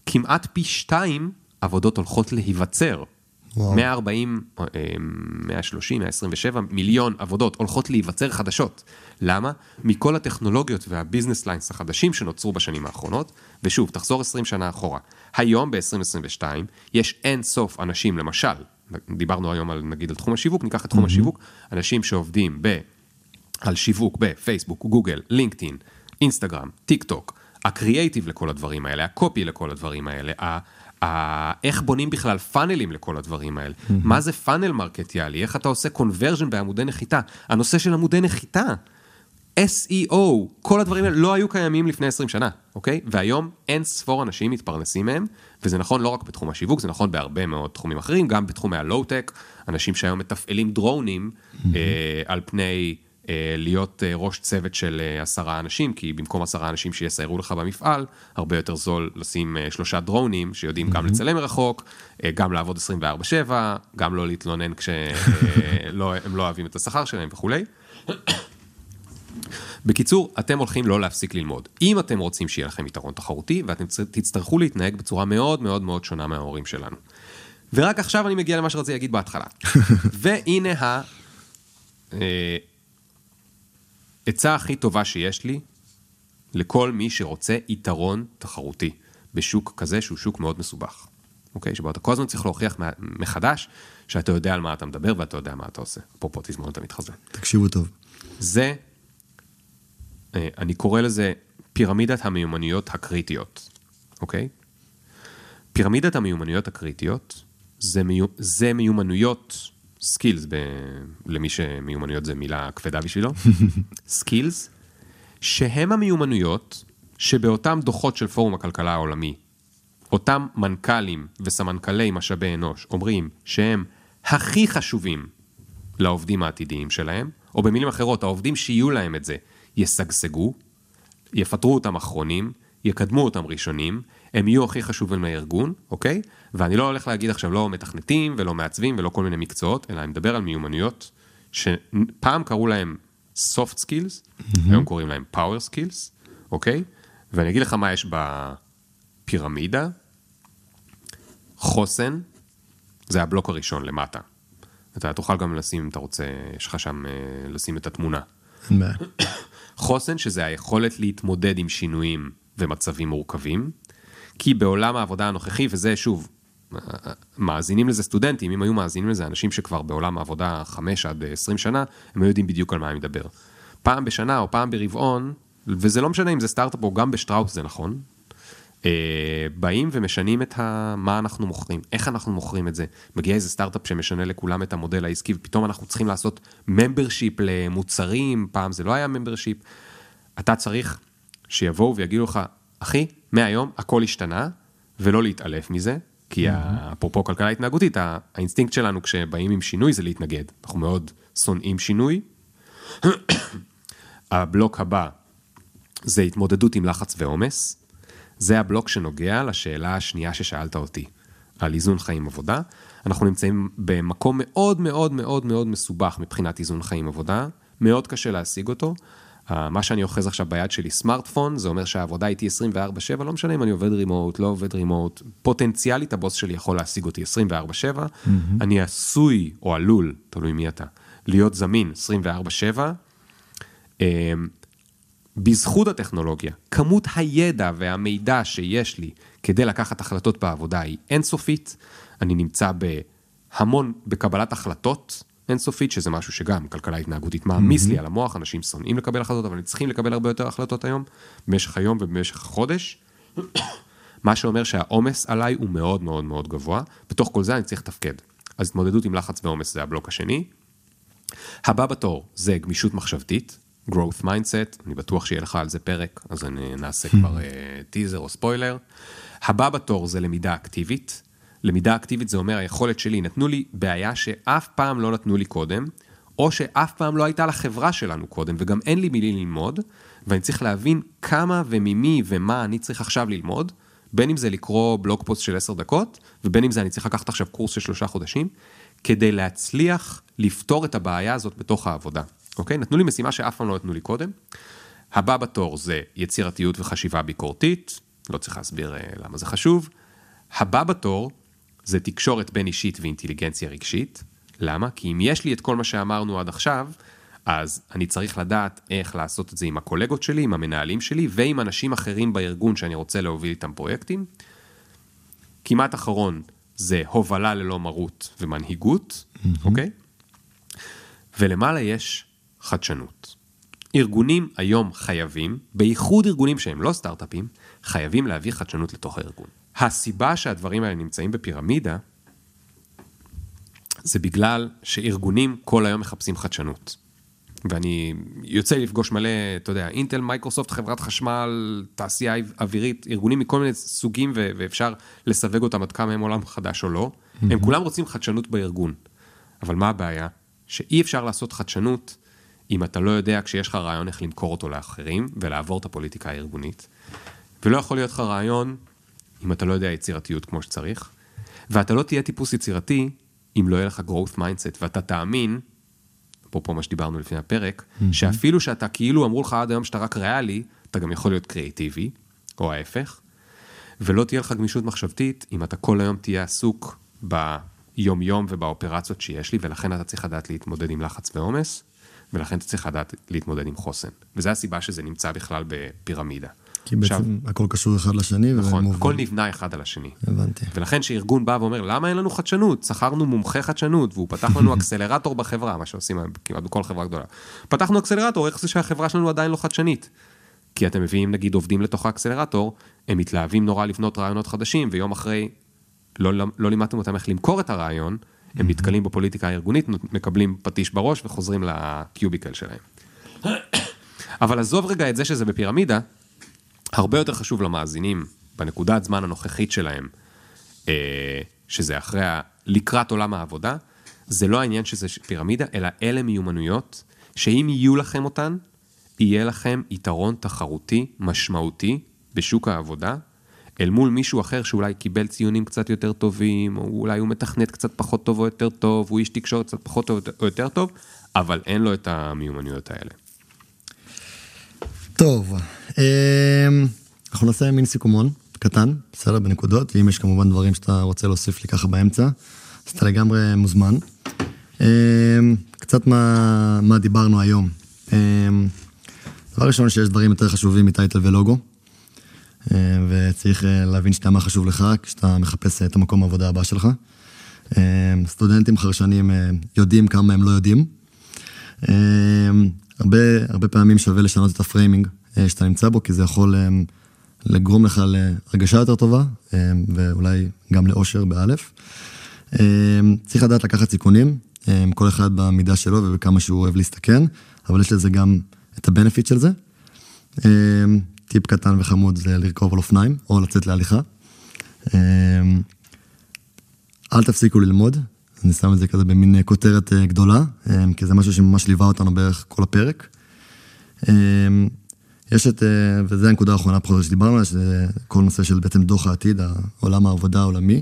כמעט פי שתיים עבודות הולכות להיווצר. וואו. 140, 130, 127 מיליון עבודות הולכות להיווצר חדשות. למה? מכל הטכנולוגיות וה business lines החדשים שנוצרו בשנים האחרונות, ושוב, תחזור 20 שנה אחורה. היום ב-2022 יש אין סוף אנשים, למשל, דיברנו היום על, נגיד על תחום השיווק, ניקח את תחום mm-hmm. השיווק, אנשים שעובדים ב... על שיווק בפייסבוק, גוגל, לינקדאין, אינסטגרם, טיק טוק, הקריאייטיב לכל הדברים האלה, ה copy לכל הדברים האלה. איך בונים בכלל פאנלים לכל הדברים האלה, mm-hmm. מה זה פאנל מרקטיאלי, איך אתה עושה קונברז'ן בעמודי נחיתה, הנושא של עמודי נחיתה, SEO, כל הדברים האלה לא היו קיימים לפני 20 שנה, אוקיי? והיום אין ספור אנשים מתפרנסים מהם, וזה נכון לא רק בתחום השיווק, זה נכון בהרבה מאוד תחומים אחרים, גם בתחומי הלואו-טק, אנשים שהיום מתפעלים דרונים mm-hmm. אה, על פני להיות אה, ראש צוות של אה, עשרה אנשים, כי במקום עשרה אנשים שיסיירו לך במפעל, הרבה יותר זול לשים אה, שלושה דרונים שיודעים גם לצלם מרחוק, אה, גם לעבוד 24/7, גם לא להתלונן כשהם לא, לא אוהבים את השכר שלהם וכולי. בקיצור, אתם הולכים לא להפסיק ללמוד. אם אתם רוצים שיהיה לכם יתרון תחרותי, ואתם תצטרכו להתנהג בצורה מאוד מאוד מאוד שונה מההורים שלנו. ורק עכשיו אני מגיע למה שרציתי להגיד בהתחלה. והנה ה... עצה הכי טובה שיש לי לכל מי שרוצה יתרון תחרותי בשוק כזה שהוא שוק מאוד מסובך. אוקיי? שבו אתה כל הזמן צריך להוכיח מחדש שאתה יודע על מה אתה מדבר ואתה יודע מה אתה עושה. אפרופו תזמורת המתחזה. תקשיבו טוב. זה, אה, אני קורא לזה פירמידת המיומנויות הקריטיות, אוקיי? פירמידת המיומנויות הקריטיות זה, מיו, זה מיומנויות, skills, ב, למי שמיומנויות זה מילה כבדה בשבילו, skills, שהם המיומנויות שבאותם דוחות של פורום הכלכלה העולמי, אותם מנכ"לים וסמנכ"לי משאבי אנוש אומרים שהם הכי חשובים לעובדים העתידיים שלהם, או במילים אחרות, העובדים שיהיו להם את זה ישגשגו, יפטרו אותם אחרונים, יקדמו אותם ראשונים, הם יהיו הכי חשובים לארגון, אוקיי? ואני לא הולך להגיד עכשיו לא מתכנתים ולא מעצבים ולא כל מיני מקצועות, אלא אני מדבר על מיומנויות שפעם קראו להם soft skills, היום קוראים להם power skills, אוקיי? ואני אגיד לך מה יש בפירמידה. חוסן, זה הבלוק הראשון למטה. אתה תוכל גם לשים, אם אתה רוצה, יש לך שם אה, לשים את התמונה. חוסן, שזה היכולת להתמודד עם שינויים ומצבים מורכבים, כי בעולם העבודה הנוכחי, וזה שוב, מאזינים לזה סטודנטים, אם היו מאזינים לזה אנשים שכבר בעולם העבודה 5 עד 20 שנה, הם היו יודעים בדיוק על מה אני מדבר. פעם בשנה או פעם ברבעון, וזה לא משנה אם זה סטארט-אפ או גם בשטראוס זה נכון, אה, באים ומשנים את ה... מה אנחנו מוכרים, איך אנחנו מוכרים את זה. מגיע איזה סטארט-אפ שמשנה לכולם את המודל העסקי, ופתאום אנחנו צריכים לעשות membership למוצרים, פעם זה לא היה membership. אתה צריך שיבואו ויגידו לך, אחי, מהיום הכל השתנה, ולא להתעלף מזה, כי אפרופו כלכלה התנהגותית, האינסטינקט שלנו כשבאים עם שינוי זה להתנגד. אנחנו מאוד שונאים שינוי. הבלוק הבא זה התמודדות עם לחץ ועומס. זה הבלוק שנוגע לשאלה השנייה ששאלת אותי, על איזון חיים עבודה. אנחנו נמצאים במקום מאוד מאוד מאוד מאוד מסובך מבחינת איזון חיים עבודה, מאוד קשה להשיג אותו. מה שאני אוחז עכשיו ביד שלי סמארטפון, זה אומר שהעבודה איתי 24/7, לא משנה אם אני עובד רימוט, לא עובד רימוט, פוטנציאלית הבוס שלי יכול להשיג אותי 24/7, אני עשוי או עלול, תלוי מי אתה, להיות זמין 24/7. אה, בזכות הטכנולוגיה, כמות הידע והמידע שיש לי כדי לקחת החלטות בעבודה היא אינסופית. אני נמצא בהמון, בקבלת החלטות אינסופית, שזה משהו שגם כלכלה התנהגותית מעמיס לי על המוח, אנשים שונאים לקבל החלטות, אבל הם צריכים לקבל הרבה יותר החלטות היום, במשך היום ובמשך החודש. מה שאומר שהעומס עליי הוא מאוד מאוד מאוד גבוה, בתוך כל זה אני צריך לתפקד. אז התמודדות עם לחץ ועומס זה הבלוק השני. הבא בתור זה גמישות מחשבתית, growth mindset, אני בטוח שיהיה לך על זה פרק, אז אני נעשה כבר טיזר או ספוילר. הבא בתור זה למידה אקטיבית. למידה אקטיבית זה אומר היכולת שלי, נתנו לי בעיה שאף פעם לא נתנו לי קודם, או שאף פעם לא הייתה לחברה שלנו קודם, וגם אין לי מילי ללמוד, ואני צריך להבין כמה וממי ומה אני צריך עכשיו ללמוד, בין אם זה לקרוא בלוג פוסט של עשר דקות, ובין אם זה אני צריך לקחת עכשיו קורס של שלושה חודשים, כדי להצליח לפתור את הבעיה הזאת בתוך העבודה. אוקיי? נתנו לי משימה שאף פעם לא נתנו לי קודם. הבא בתור זה יצירתיות וחשיבה ביקורתית, לא צריך להסביר אה, למה זה חשוב. הבא בתור זה תקשורת בין אישית ואינטליגנציה רגשית. למה? כי אם יש לי את כל מה שאמרנו עד עכשיו, אז אני צריך לדעת איך לעשות את זה עם הקולגות שלי, עם המנהלים שלי ועם אנשים אחרים בארגון שאני רוצה להוביל איתם פרויקטים. כמעט אחרון זה הובלה ללא מרות ומנהיגות, אוקיי? ולמעלה יש חדשנות. ארגונים היום חייבים, בייחוד ארגונים שהם לא סטארט-אפים, חייבים להביא חדשנות לתוך הארגון. הסיבה שהדברים האלה נמצאים בפירמידה, זה בגלל שארגונים כל היום מחפשים חדשנות. ואני יוצא לפגוש מלא, אתה יודע, אינטל, מייקרוסופט, חברת חשמל, תעשייה אווירית, ארגונים מכל מיני סוגים ו- ואפשר לסווג אותם עד כמה הם עולם חדש או לא. הם כולם רוצים חדשנות בארגון. אבל מה הבעיה? שאי אפשר לעשות חדשנות אם אתה לא יודע כשיש לך רעיון איך למכור אותו לאחרים ולעבור את הפוליטיקה הארגונית. ולא יכול להיות לך רעיון אם אתה לא יודע יצירתיות כמו שצריך. ואתה לא תהיה טיפוס יצירתי אם לא יהיה לך growth mindset, ואתה תאמין, אפרופו מה שדיברנו לפני הפרק, mm-hmm. שאפילו שאתה כאילו אמרו לך עד היום שאתה רק ריאלי, אתה גם יכול להיות קריאיטיבי, או ההפך, ולא תהיה לך גמישות מחשבתית אם אתה כל היום תהיה עסוק ביום-יום ובאופרציות שיש לי, ולכן אתה צריך לדעת להתמודד עם לחץ ועומס, ולכן אתה צריך לדעת להתמודד עם חוסן. וזו הסיבה שזה נמצא בכלל בפירמידה. כי בעצם עכשיו, הכל קשור אחד לשני. נכון, הכל נבנה אחד על השני. הבנתי. ולכן שארגון בא ואומר, למה אין לנו חדשנות? שכרנו מומחה חדשנות, והוא פתח לנו אקסלרטור בחברה, מה שעושים כמעט בכל חברה גדולה. פתחנו אקסלרטור, איך זה שהחברה שלנו עדיין לא חדשנית? כי אתם מביאים נגיד עובדים לתוך האקסלרטור, הם מתלהבים נורא לבנות רעיונות חדשים, ויום אחרי לא, לא, לא לימדתם אותם איך למכור את הרעיון, הם נתקלים בפוליטיקה הארגונית, מקבלים פטיש בראש וחוזרים לקיוביקל שלהם. אבל עזוב רגע את זה שזה בפירמידה, הרבה יותר חשוב למאזינים, בנקודת זמן הנוכחית שלהם, אה, שזה אחרי, ה... לקראת עולם העבודה, זה לא העניין שזה פירמידה, אלא אלה מיומנויות, שאם יהיו לכם אותן, יהיה לכם יתרון תחרותי משמעותי בשוק העבודה, אל מול מישהו אחר שאולי קיבל ציונים קצת יותר טובים, או אולי הוא מתכנת קצת פחות טוב או יותר טוב, הוא איש תקשורת קצת פחות טוב או יותר טוב, אבל אין לו את המיומנויות האלה. טוב, אמ, אנחנו נעשה מין סיכומון קטן, בסדר, בנקודות, ואם יש כמובן דברים שאתה רוצה להוסיף לי ככה באמצע, אז אתה לגמרי מוזמן. אמ, קצת מה, מה דיברנו היום. אמ, דבר ראשון, שיש דברים יותר חשובים מ title ולוגו, וצריך אה, להבין שאתה מה חשוב לך כשאתה מחפש את המקום העבודה הבא שלך. סטודנטים חרשנים אה, יודעים כמה הם לא יודעים. הרבה, הרבה פעמים שווה לשנות את ה framing אה, שאתה נמצא בו, כי זה יכול אה, לגרום לך להרגשה יותר טובה, אה, ואולי גם לעושר בא'. צריך לדעת לקחת סיכונים, כל אחד במידה שלו ובכמה שהוא אוהב להסתכן, אבל יש לזה גם את הבנפיט של זה. טיפ קטן וחמוד זה לרכוב על אופניים, או לצאת להליכה. אל תפסיקו ללמוד, אני שם את זה כזה במין כותרת אה, גדולה, אה, כי זה משהו שממש ליווה אותנו בערך כל הפרק. אה, יש את, וזו הנקודה האחרונה פחות שדיברנו עליה, שזה כל נושא של בעצם דוח העתיד, עולם העבודה העולמי,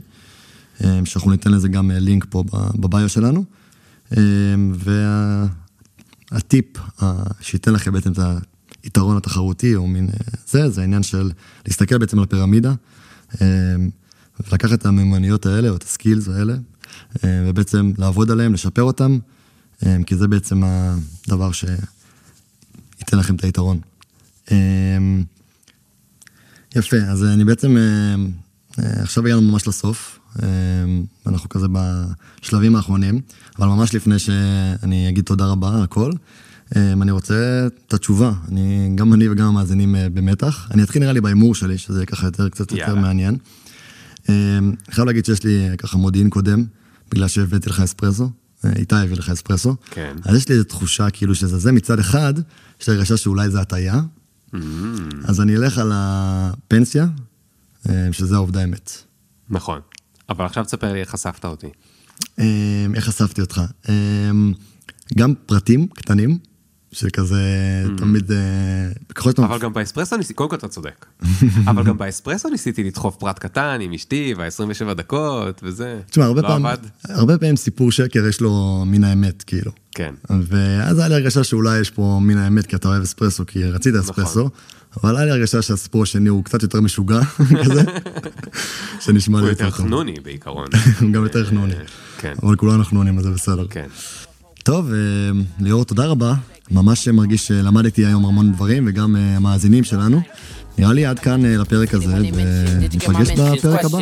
שאנחנו ניתן לזה גם לינק פה בביו שלנו. והטיפ שייתן לכם בעצם את היתרון התחרותי, או מין זה, זה העניין של להסתכל בעצם על הפירמידה, ולקחת את המיומנויות האלה, או את הסקילס האלה, אה, ובעצם לעבוד עליהם, לשפר אותם, אה, כי זה בעצם הדבר שייתן לכם את היתרון. אה, יפה, אז אני בעצם, עכשיו הגענו ממש לסוף, אנחנו כזה בשלבים האחרונים, אבל ממש לפני שאני אגיד תודה רבה על הכל, אני רוצה את התשובה, אני, גם אני וגם המאזינים במתח. אני אתחיל נראה לי בהימור שלי, שזה ככה יותר, קצת יותר מעניין. אני חייב להגיד שיש לי ככה מודיעין קודם. בגלל שהבאתי לך אספרסו, איתי הביא לך אספרסו. כן. אז יש לי איזו תחושה כאילו שזה זה מצד אחד, יש לי הרגשה שאולי זה הטעיה. Mm. אז אני אלך על הפנסיה, אה, שזה העובדה אמת. נכון. אבל עכשיו תספר לי איך חשפת אותי. אה, איך חשפתי אותך? אה, גם פרטים קטנים, שכזה mm. תמיד, אה, ככל שאתה... אבל גם באספרסו ניסיתי, קודם כל אתה צודק, אבל גם באספרסו ניסיתי לדחוף פרט קטן עם אשתי וה-27 דקות וזה, תשמע, הרבה לא פעמים, הרבה פעמים סיפור שקר יש לו מן האמת, כאילו. כן. ואז היה לי הרגשה שאולי יש פה מן האמת כי אתה אוהב אספרסו, כי רצית נכון. אספרסו, אבל היה לי הרגשה שהסיפור השני הוא קצת יותר משוגע, כזה, שנשמע לי יותר חנוני בעיקרון. גם יותר חנוני. כן. אבל כולנו חנונים, אז זה בסדר. כן. טוב, אה, ליאור, תודה רבה. ממש מרגיש שלמדתי היום המון דברים, וגם אה, המאזינים שלנו. נראה לי עד כאן אה, לפרק הזה, וניפגש בפרק הבא.